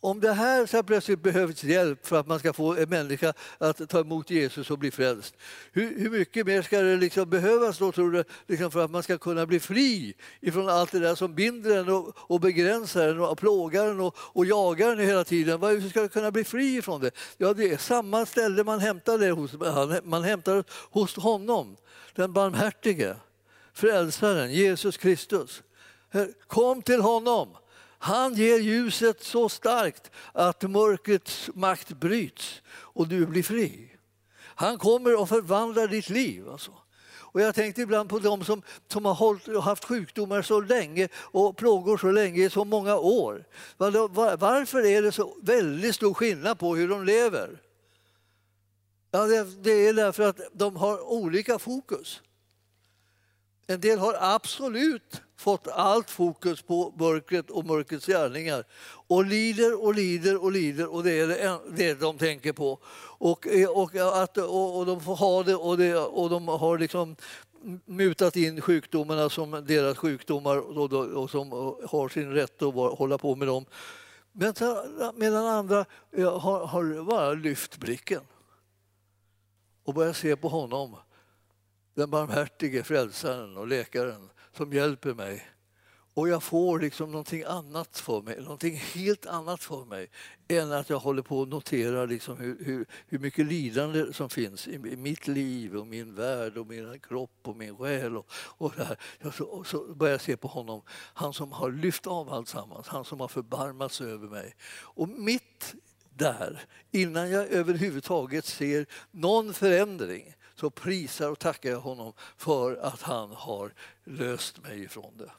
om det här så plötsligt behövs hjälp för att man ska få en människa att ta emot Jesus och bli frälst, hur, hur mycket mer ska det liksom behövas då, tror du, liksom för att man ska kunna bli fri ifrån allt det där som binder en och, och begränsar en och plågar en och, och jagar en hela tiden? Hur ska du kunna bli fri ifrån det? Ja, det är samma ställe man hämtar det hos. Man hämtar hos honom, den barmhärtige, frälsaren, Jesus Kristus. Kom till honom. Han ger ljuset så starkt att mörkrets makt bryts och du blir fri. Han kommer och förvandlar ditt liv. Alltså. Och jag tänkte ibland på de som, som har hållit, haft sjukdomar så länge och plågor så länge, i så många år. Varför är det så väldigt stor skillnad på hur de lever? Ja, det, det är därför att de har olika fokus. En del har absolut fått allt fokus på mörkret och mörkrets gärningar och lider och lider och lider och det är det, det de tänker på. Och, eh, och, att, och, och de får ha det och, det, och de har liksom mutat in sjukdomarna som deras sjukdomar och, och som har sin rätt att hålla på med dem. Medan andra eh, har, har bara lyft blicken och börjat se på honom den barmhärtige frälsaren och läkaren som hjälper mig. Och jag får liksom någonting annat för mig, någonting helt annat för mig än att jag håller på och noterar liksom hur, hur, hur mycket lidande som finns i, i, mitt liv och min värld och min kropp och min själ. Och, och, där. Så, och så börjar jag se på honom, han som har lyft av alltsammans, han som har förbarmats över mig. Och mitt där, innan jag överhuvudtaget ser någon förändring, så prisar och tackar jag honom för att han har löst mig ifrån det.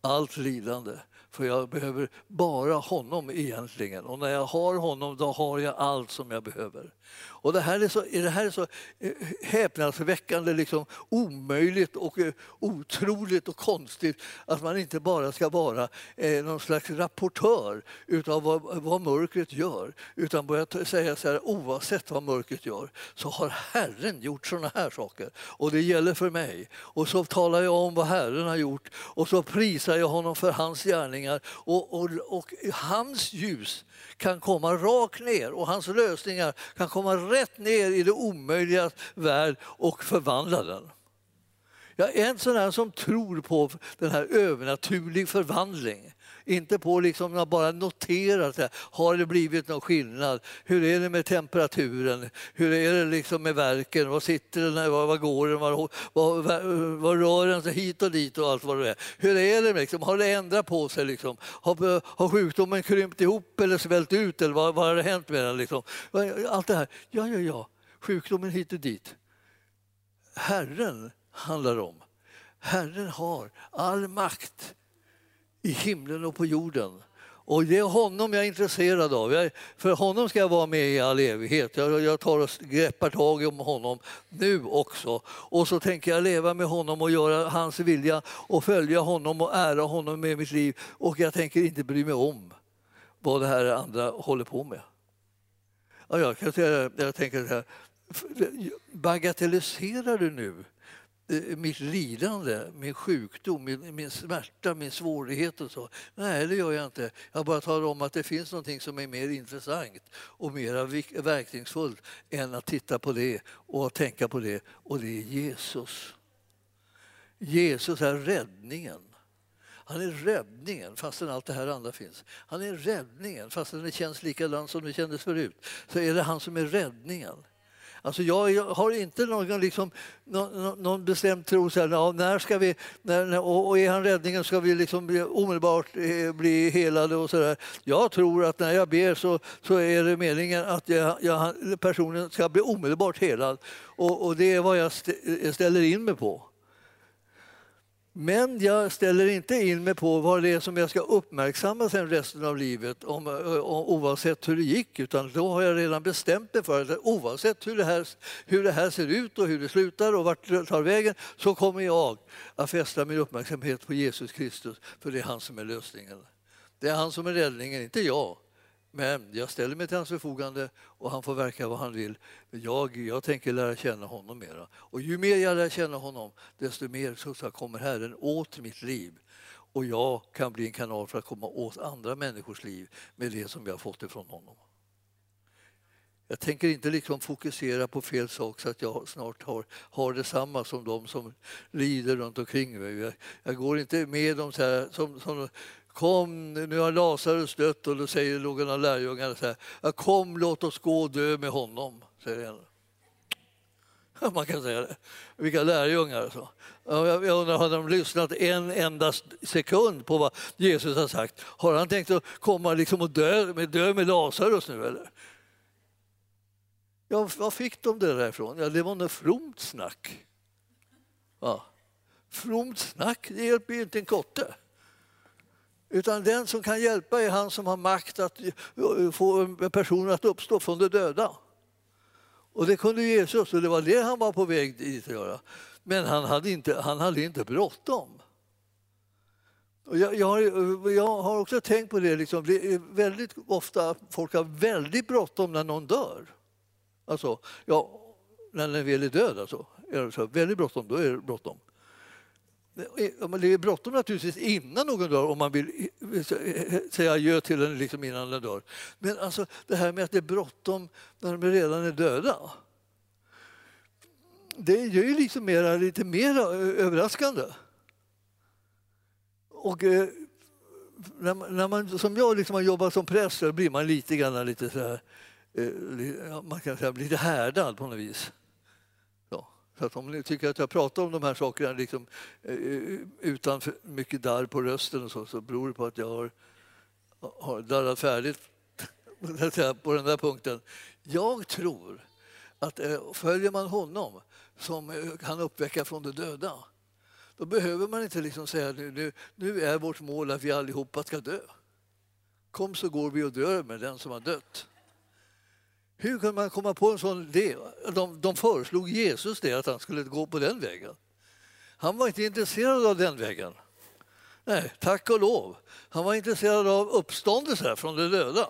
Allt lidande. För jag behöver bara honom egentligen. Och när jag har honom då har jag allt som jag behöver. Och det här är så, det här är så eh, häpnadsväckande liksom omöjligt och eh, otroligt och konstigt att man inte bara ska vara eh, någon slags rapportör utav vad, vad mörkret gör utan börja säga så här oavsett vad mörkret gör så har Herren gjort såna här saker och det gäller för mig. Och så talar jag om vad Herren har gjort och så prisar jag honom för hans gärningar och, och, och hans ljus kan komma rakt ner och hans lösningar kan komma rätt ner i det omöjliga värld och förvandla den. Jag är en sån här som tror på den här övernaturlig förvandling Inte på liksom att bara notera, har det blivit någon skillnad? Hur är det med temperaturen? Hur är det liksom med verken? Var sitter den? Var, var går den? Var, var, var, var rör den sig hit och dit och allt vad det är? Hur är det? Liksom? Har det ändrat på sig? Liksom? Har, har sjukdomen krympt ihop eller svällt ut? Eller vad, vad har det hänt med den? Liksom? Allt det här. Ja, ja, ja. Sjukdomen hit och dit. Herren handlar om. Herren har all makt i himlen och på jorden. Och det är honom jag är intresserad av. Jag, för honom ska jag vara med i all evighet. Jag, jag tar och greppar tag om honom nu också. Och så tänker jag leva med honom och göra hans vilja och följa honom och ära honom med mitt liv. Och jag tänker inte bry mig om vad det här andra håller på med. Ja, jag, jag, jag tänker så här, bagatelliserar du nu Eh, mitt lidande, min sjukdom, min, min smärta, min svårighet och så. Nej, det gör jag inte. Jag bara talar om att det finns något som är mer intressant och mer verkningsfullt än att titta på det och tänka på det. Och det är Jesus. Jesus är räddningen. Han är räddningen fastän allt det här andra finns. Han är räddningen fastän det känns likadant som det kändes förut. Så är det han som är räddningen. Alltså jag har inte någon, liksom, någon, någon bestämd tro, så här, ja, när ska vi, när, och är han räddningen ska vi liksom omedelbart eh, bli helade och så där. Jag tror att när jag ber så, så är det meningen att jag, jag, personen ska bli omedelbart helad och, och det är vad jag ställer in mig på. Men jag ställer inte in mig på vad det är som jag ska uppmärksamma sen resten av livet om, oavsett hur det gick. Utan då har jag redan bestämt mig för att oavsett hur det, här, hur det här ser ut och hur det slutar och vart det tar vägen så kommer jag att fästa min uppmärksamhet på Jesus Kristus för det är han som är lösningen. Det är han som är räddningen, inte jag. Men jag ställer mig till hans förfogande och han får verka vad han vill. Jag, jag tänker lära känna honom mera. Och ju mer jag lär känna honom, desto mer så kommer Herren åt mitt liv. Och jag kan bli en kanal för att komma åt andra människors liv med det som jag fått ifrån honom. Jag tänker inte liksom fokusera på fel sak så att jag snart har, har detsamma som de som lider runt omkring mig. Jag, jag går inte med dem så här, som, som Kom, nu har Lazarus dött och då säger någon av lärjungarna så här, kom låt oss gå och dö med honom, säger en. Man kan säga det. Vilka lärjungar. Så. Jag undrar, har de lyssnat en enda sekund på vad Jesus har sagt? Har han tänkt att komma liksom och dö med, dö med Lazarus nu eller? Ja, var fick de det där ifrån? Ja, det var något fromt snack. Ja. Fromt snack, det hjälper ju inte en kotte. Utan den som kan hjälpa är han som har makt att få en person att uppstå från de döda. Och det kunde Jesus och det var det han var på väg dit att göra. Men han hade inte, han hade inte bråttom. Och jag, jag, har, jag har också tänkt på det, liksom, det är väldigt ofta folk har väldigt bråttom när någon dör. Alltså, ja, när den väl är död alltså. Är det så, väldigt bråttom, då är det bråttom. Eh, det är bråttom naturligtvis innan någon dör om man vill eh, eh, säga adjö till den liksom innan den dör. Men alltså det här med att det är bråttom när de redan är döda. Det är ju liksom mera, lite mer överraskande. Och eh, när man, när man, som jag liksom har jobbat som präst så blir man lite grann lite så här, eh, man kan säga lite härdad på något vis. Så att om ni tycker att jag pratar om de här sakerna liksom, eh, utan för mycket darr på rösten och så, så beror det på att jag har, har darrat färdigt *laughs* på den där punkten. Jag tror att eh, följer man honom som eh, kan uppväcka från de döda då behöver man inte liksom säga nu, nu, nu är vårt mål att vi allihopa ska dö. Kom så går vi och dör med den som har dött. Hur kunde man komma på en sån idé? De, de föreslog Jesus det, att han skulle gå på den vägen. Han var inte intresserad av den vägen. Nej, tack och lov. Han var intresserad av uppståndelse från de döda.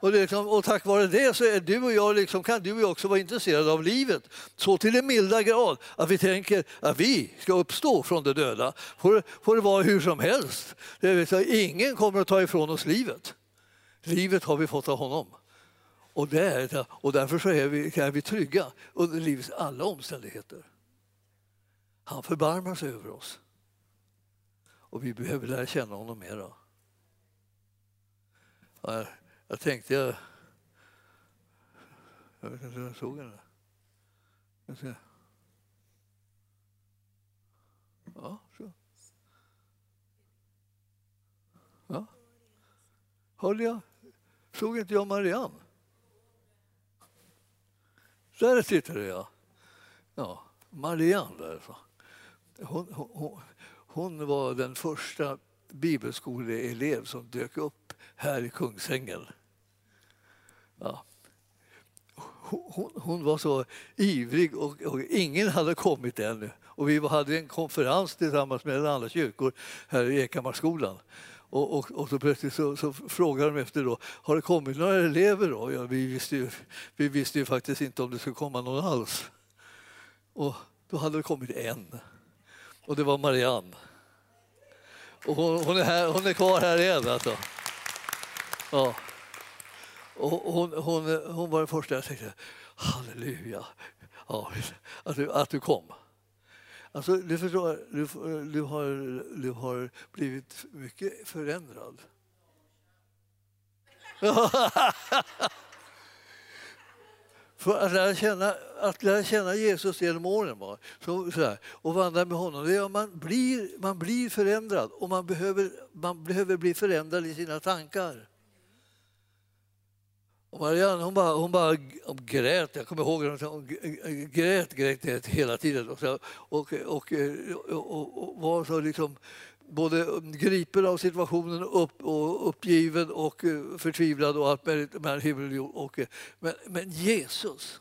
Och, liksom, och tack vare det så är du och jag liksom, kan du och jag också vara intresserade av livet. Så till den milda grad att vi tänker att vi ska uppstå från de döda. Får, får det vara hur som helst. Det vill säga, ingen kommer att ta ifrån oss livet. Livet har vi fått av honom. Och, där, och därför så är vi, är vi trygga under livets alla omständigheter. Han förbarmar sig över oss. Och vi behöver lära känna honom mera. Jag, jag tänkte jag... Jag vet inte om jag såg henne. Jag ska... Ja, så. Ja. Hörde jag? Såg inte jag Marianne? Där sitter jag. ja. Marianne där. Så. Hon, hon, hon var den första bibelskoleelev som dök upp här i Kungsängen. Ja. Hon, hon, var så ivrig och, och, ingen hade kommit ännu. Och vi hade en konferens tillsammans med andra kyrkor här i Ekamarskolan. Och, och, och så plötsligt så, så frågade de efter då, har det kommit några elever då? Ja, vi, visste ju, vi visste ju faktiskt inte om det skulle komma någon alls. Och då hade det kommit en. Och det var Marianne. Och hon, hon, är, här, hon är kvar här igen alltså. Ja. Och hon, hon, hon var den första jag tänkte, halleluja, ja, att, du, att du kom. Alltså, du förstår, du, du, har, du har blivit mycket förändrad. *laughs* För att lära känna, att lära känna Jesus genom åren va? så, så och vandra med honom, det är man blir, man blir förändrad och man behöver, man behöver bli förändrad i sina tankar. Och Marianne hon bara, hon bara grät, jag kommer ihåg att hon grät, grät, grät hela tiden och, och, och, och, och var så liksom både gripen av situationen upp, och uppgiven och eh, förtvivlad och allt möjligt mellan himmel och jord. Eh, men, men Jesus,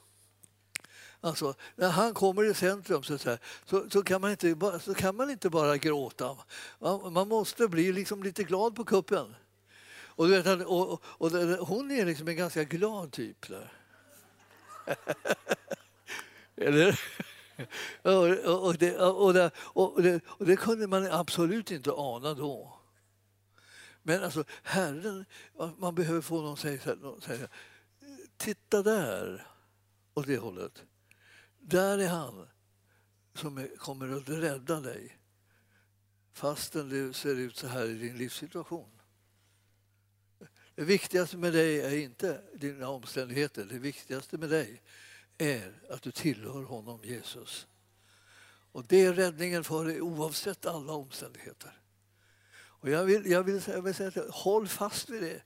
Alltså, när han kommer i centrum så, så, här, så, så, kan man inte, bara, så kan man inte bara gråta. Man, man måste bli liksom lite glad på kuppen. Och, du vet, och, och, och hon är liksom en ganska glad typ. Där. *laughs* Eller? Och, det, och, det, och, det, och det kunde man absolut inte ana då. Men alltså, Herren, man behöver få någon att säga, titta där, åt det hållet. Där är han som är, kommer att rädda dig fastän det ser ut så här i din livssituation. Det viktigaste med dig är inte dina omständigheter. Det viktigaste med dig är att du tillhör honom, Jesus. Och det är räddningen för dig oavsett alla omständigheter. Och jag, vill, jag, vill, jag vill säga att håll fast vid det.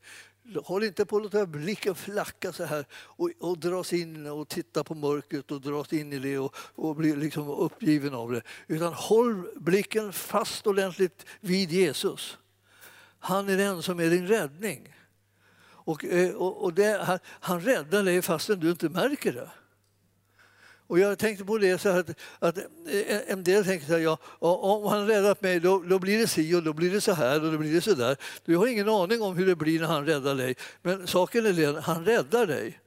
Håll inte på att låta blicken flacka så här och, och dras in och titta på mörkret och dras in i det och, och bli liksom uppgiven av det. Utan håll blicken fast ordentligt vid Jesus. Han är den som är din räddning. Och, eh, och, och det, han, han räddar dig fastän du inte märker det. Och jag tänkte på det så att, att eh, en del tänker så här, ja, om han räddat mig då, då, blir det si och då blir det så här och då blir det så där. Du har ingen aning om hur det blir när han räddar dig. Men saken är den, han räddar dig.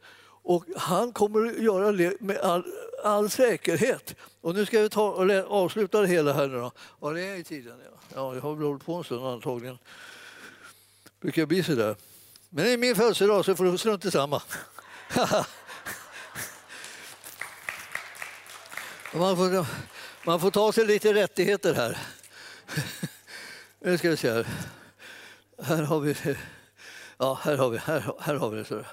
Och han kommer att göra det med all, all säkerhet. Och nu ska vi ta och avsluta det hela här nu då. Vad är i tiden? Ja, ja jag har väl hållit på en stund antagligen. brukar bli så där. Men det är min födelsedag så får du strunt i samma. *laughs* man, får, man får ta sig lite rättigheter här. *laughs* nu ska vi se här. Här har vi Ja, här har vi, här, här har vi det. Så.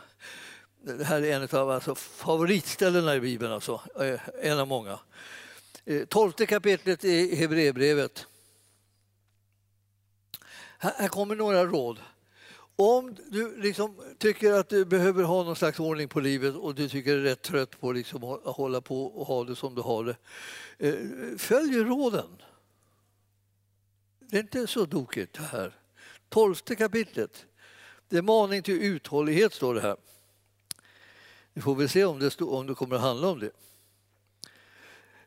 Det här är en av alltså, favoritställena i Bibeln, alltså. Eh, en av många. Eh, tolfte kapitlet i Hebreerbrevet. Här kommer några råd. Om du liksom tycker att du behöver ha någon slags ordning på livet och du tycker du är rätt trött på liksom att hålla på och ha det som du har det, eh, följ råden. Det är inte så dokigt, det här. Tolfte kapitlet. Det är maning till uthållighet, står det här. Vi får väl se om det, om det kommer att handla om det.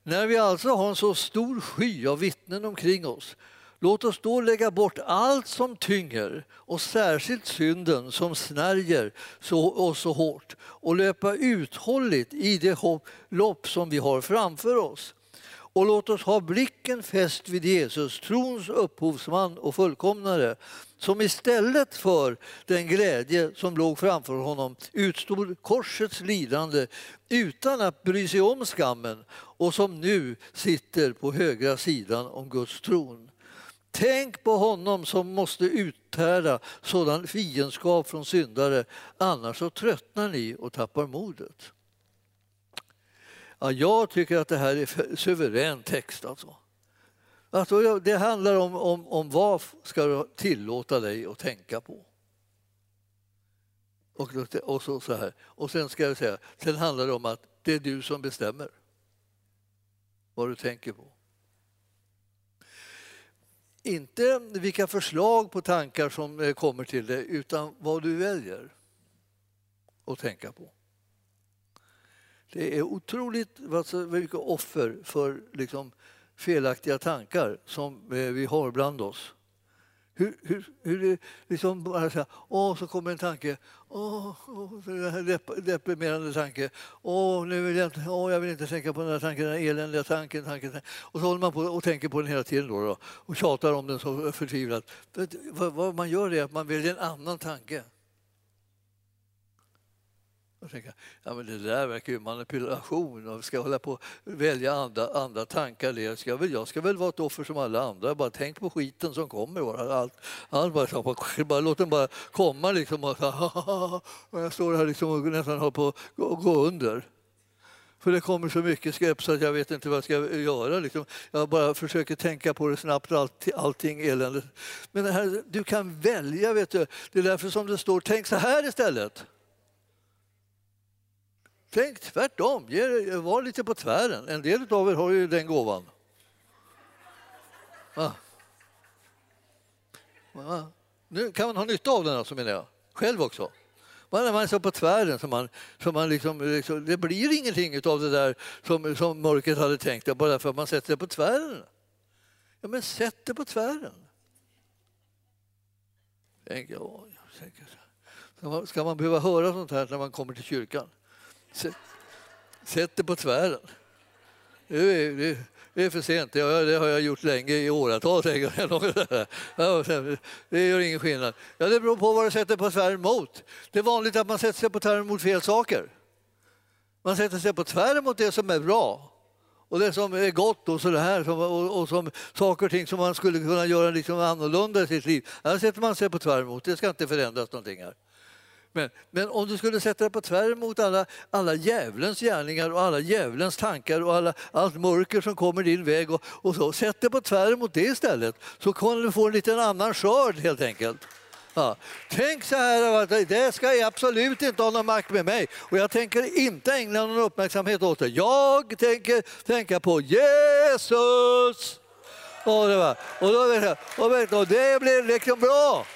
När vi alltså har en så stor sky av vittnen omkring oss Låt oss då lägga bort allt som tynger och särskilt synden som snärjer oss så hårt och löpa uthålligt i det lopp som vi har framför oss. Och låt oss ha blicken fäst vid Jesus, trons upphovsman och fullkomnare som istället för den glädje som låg framför honom utstod korsets lidande utan att bry sig om skammen och som nu sitter på högra sidan om Guds tron. Tänk på honom som måste uthärda sådan fiendskap från syndare, annars så tröttnar ni och tappar modet. Ja, jag tycker att det här är suverän text. Alltså. Alltså, det handlar om, om, om vad ska du tillåta dig att tänka på. Och, och, så, så här. och sen ska jag säga, sen handlar det om att det är du som bestämmer vad du tänker på. Inte vilka förslag på tankar som eh, kommer till dig, utan vad du väljer att tänka på. Det är otroligt mycket offer för liksom felaktiga tankar som eh, vi har bland oss. Hur, hur, hur det liksom bara så här, åh, så kommer en tanke, åh, åh en deprimerande tanke, åh, nu vill jag, inte, åh, jag vill inte tänka på den här tanken, den här eländiga tanken, tanken. Och så håller man på och tänker på den hela tiden då, då och tjatar om den så förtvivlat. Vad, vad man gör är att man väljer en annan tanke. Och tänka, ja, men det där verkar ju manipulation och ska hålla på och välja andra, andra tankar. Jag ska, väl, jag ska väl vara ett offer som alla andra. Bara tänk på skiten som kommer. Bara. Allt, allt bara, bara, låt den bara komma. Liksom, och, och jag står här liksom och nästan håller på att gå, gå under. För det kommer så mycket skräp så att jag vet inte vad jag ska göra. Liksom. Jag bara försöker tänka på det snabbt, allt, allting eländigt. Men här, du kan välja, vet du. Det är därför som det står, tänk så här istället. Tänk tvärtom, eh, var lite på tvären. En del av er har ju den gåvan. Va? Va? Nu kan man ha nytta av den alltså menar jag, själv också. Man är så på tvären så man, så man liksom, liksom, det blir ingenting av det där som, som mörkret hade tänkt, eh, bara för att man sätter det på tvären. Ja men sätt det på tvären. Tänk, ja, ska, ska man behöva höra sånt här när man kommer till kyrkan? Sätt det på tvären. Det är, det är för sent. Det har jag gjort länge, i åratal. *laughs* Det gör ingen skillnad. Ja, det beror på vad du sätter på tvären mot. Det är vanligt att man sätter sig på tvären mot fel saker. Man sätter sig på tvären mot det som är bra och det som är gott och, så här, och, och som saker och ting som man skulle kunna göra liksom annorlunda i sitt liv. Här sätter man sig på tvären mot. Det ska inte förändras någonting här. Men, men om du skulle sätta dig på tvären mot alla, alla djävulens gärningar och alla djävulens tankar och alla, allt mörker som kommer din väg och, och så, sätt dig på tvären mot det istället så kommer du få en liten annan skörd helt enkelt. Ja. Tänk så här, det ska jag absolut inte ha någon makt med mig och jag tänker inte ägna någon uppmärksamhet åt det. Jag tänker tänka på Jesus! Och det, var, och, då, och, och det blir liksom bra.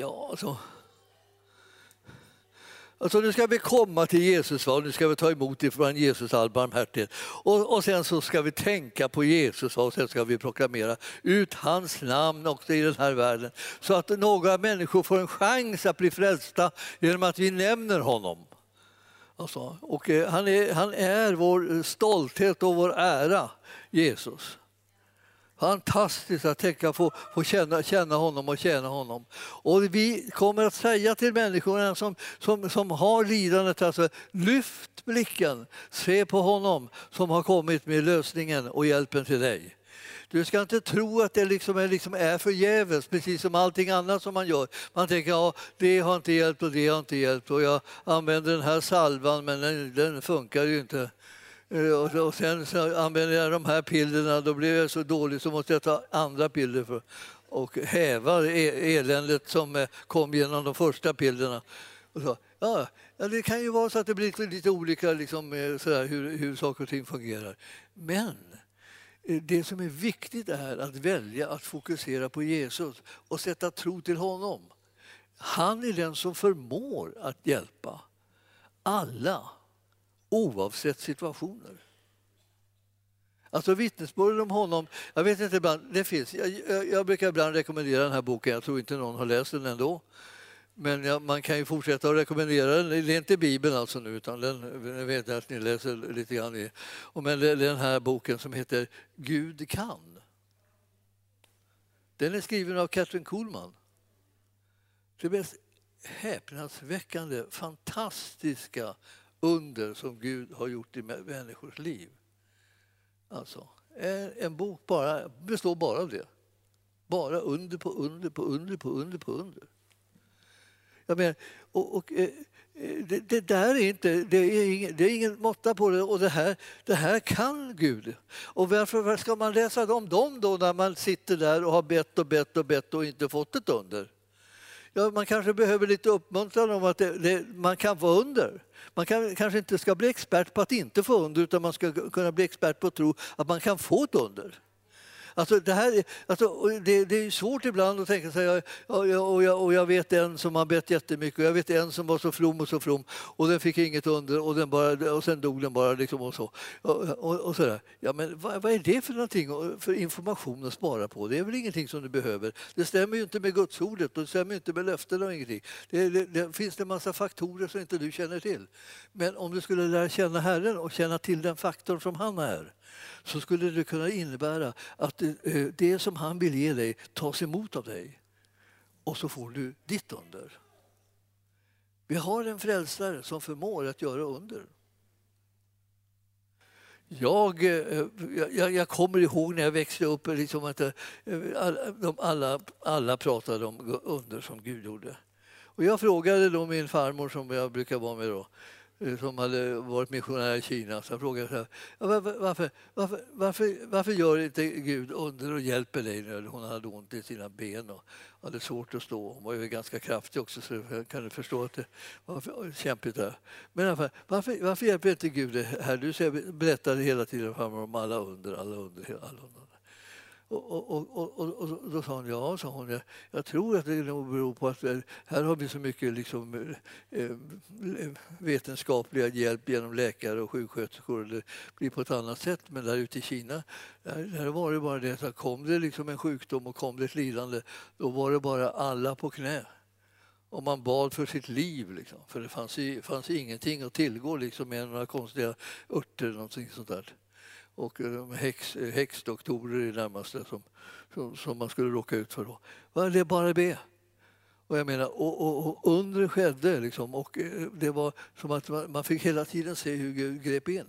Ja, alltså. Alltså nu ska vi komma till Jesus, va? nu ska vi ta emot ifrån Jesus all barmhärtighet. Och, och sen så ska vi tänka på Jesus va? och sen ska vi proklamera ut hans namn också i den här världen. Så att några människor får en chans att bli frälsta genom att vi nämner honom. Alltså, och, eh, han, är, han är vår stolthet och vår ära, Jesus. Fantastiskt att tänka på, få känna, känna honom och tjäna honom. Och vi kommer att säga till människorna som, som, som har lidandet, alltså, lyft blicken, se på honom som har kommit med lösningen och hjälpen till dig. Du ska inte tro att det liksom är, liksom är förgäves, precis som allting annat som man gör. Man tänker ja, det har inte hjälpt och det har inte hjälpt och jag använder den här salvan men den, den funkar ju inte. Eh, och sen så använder jag de här pillerna, då blir jag så dålig så måste jag ta andra piller för och häva e- eländet som eh, kom genom de första pillerna. Och så, ja, det kan ju vara så att det blir lite olika liksom, eh, sådär, hur, hur saker och ting fungerar. Men det som är viktigt är att välja att fokusera på Jesus och sätta tro till honom. Han är den som förmår att hjälpa alla oavsett situationer. Alltså vittnesbörden om honom, jag vet inte ibland, det finns, jag, jag, brukar ibland rekommendera den här boken, jag tror inte någon har läst den ändå. Men ja, man kan ju fortsätta att rekommendera den. Det är inte Bibeln alltså nu, utan den, jag vet att ni läser lite grann i. Men den här boken som heter Gud kan. Den är skriven av Katrin Kuhlman. Det mest häpnadsväckande, fantastiska under som Gud har gjort i människors liv. Alltså, en, bok bara, består bara av det. Bara under på under på under på under på under. Jag menar, och, och, eh, eh, det, det, där är inte, det är, ingen, det är ingen måtta på det och det här, det här kan Gud. Och varför ska man läsa om dem då när man sitter där och har bett och bett och bett och inte fått ett under? Ja, man kanske behöver lite uppmuntran om att det, det, man kan få under. Man kan, kanske inte ska bli expert på att inte få under utan man ska kunna bli expert på att tro att man kan få ett under. Alltså det, här, alltså det, det är svårt ibland att tänka sig, och jag, och, jag, och jag vet en som har bett jättemycket och jag vet en som var så from och så from och den fick inget under och, den bara, och sen dog den bara. Liksom och så. Och, och, och sådär. Ja, men vad, vad, är det för någonting för information att spara på? Det är väl ingenting som du behöver. Det stämmer ju inte med gudsordet och det stämmer inte med löften och ingenting. Det, det, det finns det en massa faktorer som inte du känner till. Men om du skulle lära känna Herren och känna till den faktorn som han är så skulle det kunna innebära att eh, det som han vill ge dig tas emot av dig och så får du ditt under. Vi har en frälsare som förmår att göra under. Jag, eh, jag, jag, kommer ihåg när jag växte upp eh, liksom att alla, alla, alla pratade om under som Gud gjorde. Och jag frågade då min farmor som jag brukar vara med då, Eh, som hade varit missionär i Kina. Så jag frågade så här, varför, varför, varför, varför, gör inte Gud under och hjälper dig när hon hade ont i sina ben och hade svårt att stå? Hon var ju ganska kraftig också så jag kan förstå att det var kämpigt där. Men i alla fall, varför, varför hjälper inte Gud dig här? Du berättade hela tiden om alla under, alla under, alla under. Och, och, och, och, då sa hon ja, sa hon. Jag, jag tror att det nog beror på att eh, här har vi så mycket liksom, eh, eh vetenskapliga hjälp genom läkare och sjuksköterskor. Det blir på ett annat sätt. Men där ute i Kina där, där var det bara det att kom det liksom en sjukdom och kom det ett lidande då var det bara alla på knä. Och man bad för sitt liv, liksom. för det fanns, fanns ingenting att tillgå liksom, med några konstiga örter eller någonting sånt där och eh, häx, eh, häxdoktorer i närmaste som, som, som, man skulle råka ut för. Då. Det är bara be. Och jag menar, och, och, och under skedde liksom, och eh, det var som att man fick hela tiden se hur Gud grep in.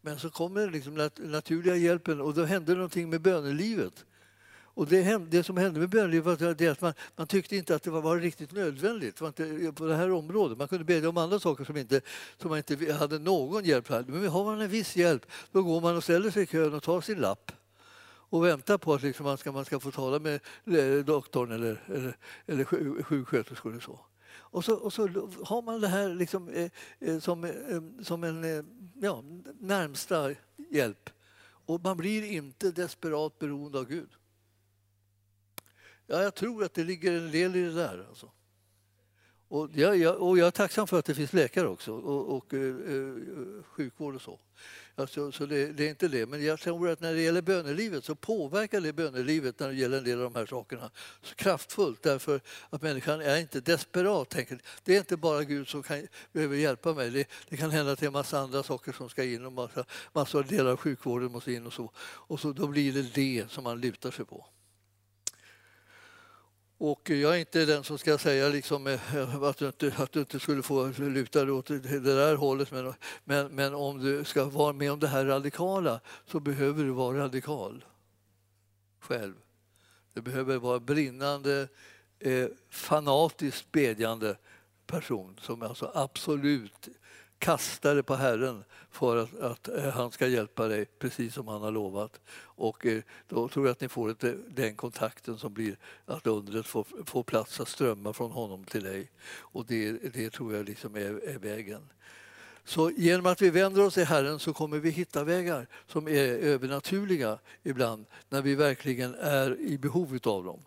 Men så kommer liksom nat naturliga hjälpen och då hände någonting med bönelivet. Och det, hände, det som hände med bönelivet var att man, man tyckte inte att det var, var riktigt nödvändigt var inte, eh, på det här området. Man kunde bedja om andra saker som, inte, som man inte hade någon hjälp för. Men har man en viss hjälp då går man och ställer sig i kön och tar sin lapp och väntar på att liksom man, ska, man ska få tala med doktorn eller, eller, eller sjuksköterskan. Eller så. Och så, och så har man det här liksom, eh, eh som, eh, som en eh, ja, närmsta hjälp. Och man blir inte desperat beroende av Gud. Ja, jag tror att det ligger en del i det där. Alltså. Och, jag, jag, och jag är tacksam för att det finns läkare också och, och eh, eh, sjukvård och så. Alltså, så det, det, är inte det. Men jag tror att när det gäller bönelivet så påverkar det bönelivet när det gäller en del av de här sakerna så kraftfullt därför att människan är inte desperat. Tänker. Det är inte bara Gud som kan, behöver hjälpa mig. Det, det, kan hända att det är en massa andra saker som ska in och massa, massa delar av sjukvården måste in och så. Och så då blir det det som man lutar sig på. Och jag är inte den som ska säga liksom eh, att, du inte, att du inte skulle få luta dig åt det där hållet. Men, men, men om du ska vara med om det här radikala så behöver du vara radikal själv. Du behöver vara brinnande, eh, fanatiskt bedjande person som alltså absolut kasta det på Herren för att, att, eh, han ska hjälpa dig precis som han har lovat. Och eh, då tror jag att ni får ett, eh, den kontakten som blir att undret får, får plats att strömma från honom till dig. Och det, det tror jag liksom är, är vägen. Så genom att vi vänder oss till Herren så kommer vi hitta vägar som är övernaturliga ibland när vi verkligen är i behov av dem.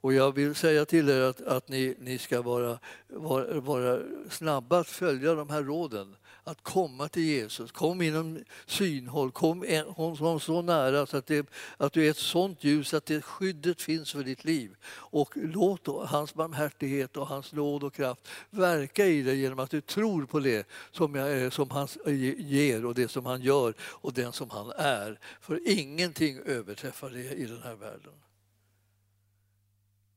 Och jag vill säga till er att, att ni, ni ska vara, vara, vara snabba att följa de här råden. Att komma till Jesus, kom inom synhåll, kom honom så nära så att, det, att du är ett sånt ljus att det skyddet finns för ditt liv. Och låt då hans barmhärtighet och hans nåd och kraft verka i dig genom att du tror på det som, jag, eh, som han eh, ger och det som han gör och den som han är. För ingenting överträffar det i den här världen.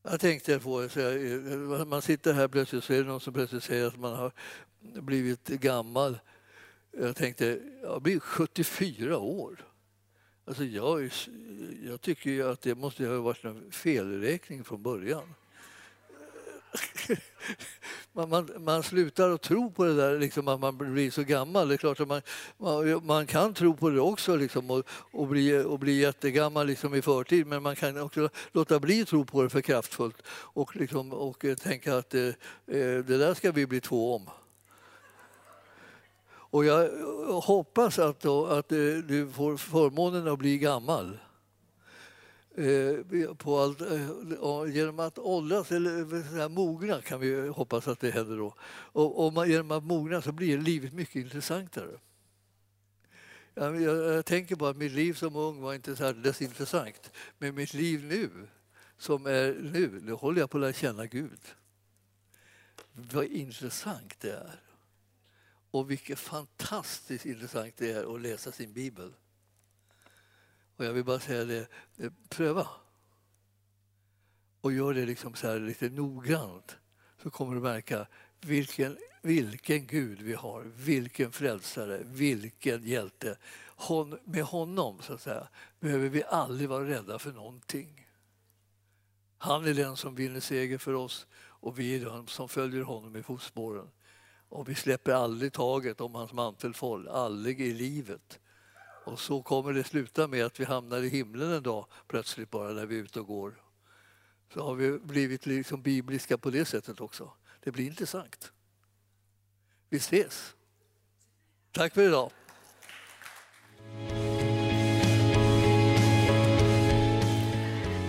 Jag tänkte på, eh, man sitter här plötsligt så är det någon som plötsligt säger att man har blivit gammal. Jag tänkte, jag blir 74 år. Alltså jag, jag tycker ju att det måste ha varit en felräkning från början. *laughs* Man, man, man, slutar att tro på det där liksom, att man blir så gammal. Det är klart att man, man, man kan tro på det också liksom, och, och, bli, och bli jättegammal liksom, i förtid men man kan också låta bli att tro på det för kraftfullt och, liksom, och tänka att eh, eh det där ska vi bli två om. Och jag hoppas att, då, att eh, du får förmånen att bli gammal. Eh, på allt, eh, genom att åldras, eller eh, mogna kan vi hoppas att det händer då. Och, och man, genom att mogna så blir livet mycket intressantare. Jag, jag, jag, tänker på att mitt liv som ung var inte särdeles intressant. Men mitt liv nu, som är nu, nu håller jag på att lära känna Gud. Vad intressant det är. Och vilket fantastiskt intressant det är att läsa sin bibel. Och jag vill bara säga det, eh, pröva. Och gör det liksom så här lite noggrant så kommer du märka vilken, vilken Gud vi har, vilken frälsare, vilken hjälte. Hon, med honom så att säga, behöver vi aldrig vara rädda för någonting. Han är den som vinner seger för oss och vi är de som följer honom i fotspåren. Och vi släpper aldrig taget om hans mantelfåll, aldrig i livet. Och så kommer det sluta med att vi hamnar i himlen en dag plötsligt bara när vi är ute och går. Så har vi blivit liksom bibliska på det sättet också. Det blir intressant. Vi ses. Tack för idag.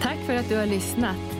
Tack för att du har lyssnat.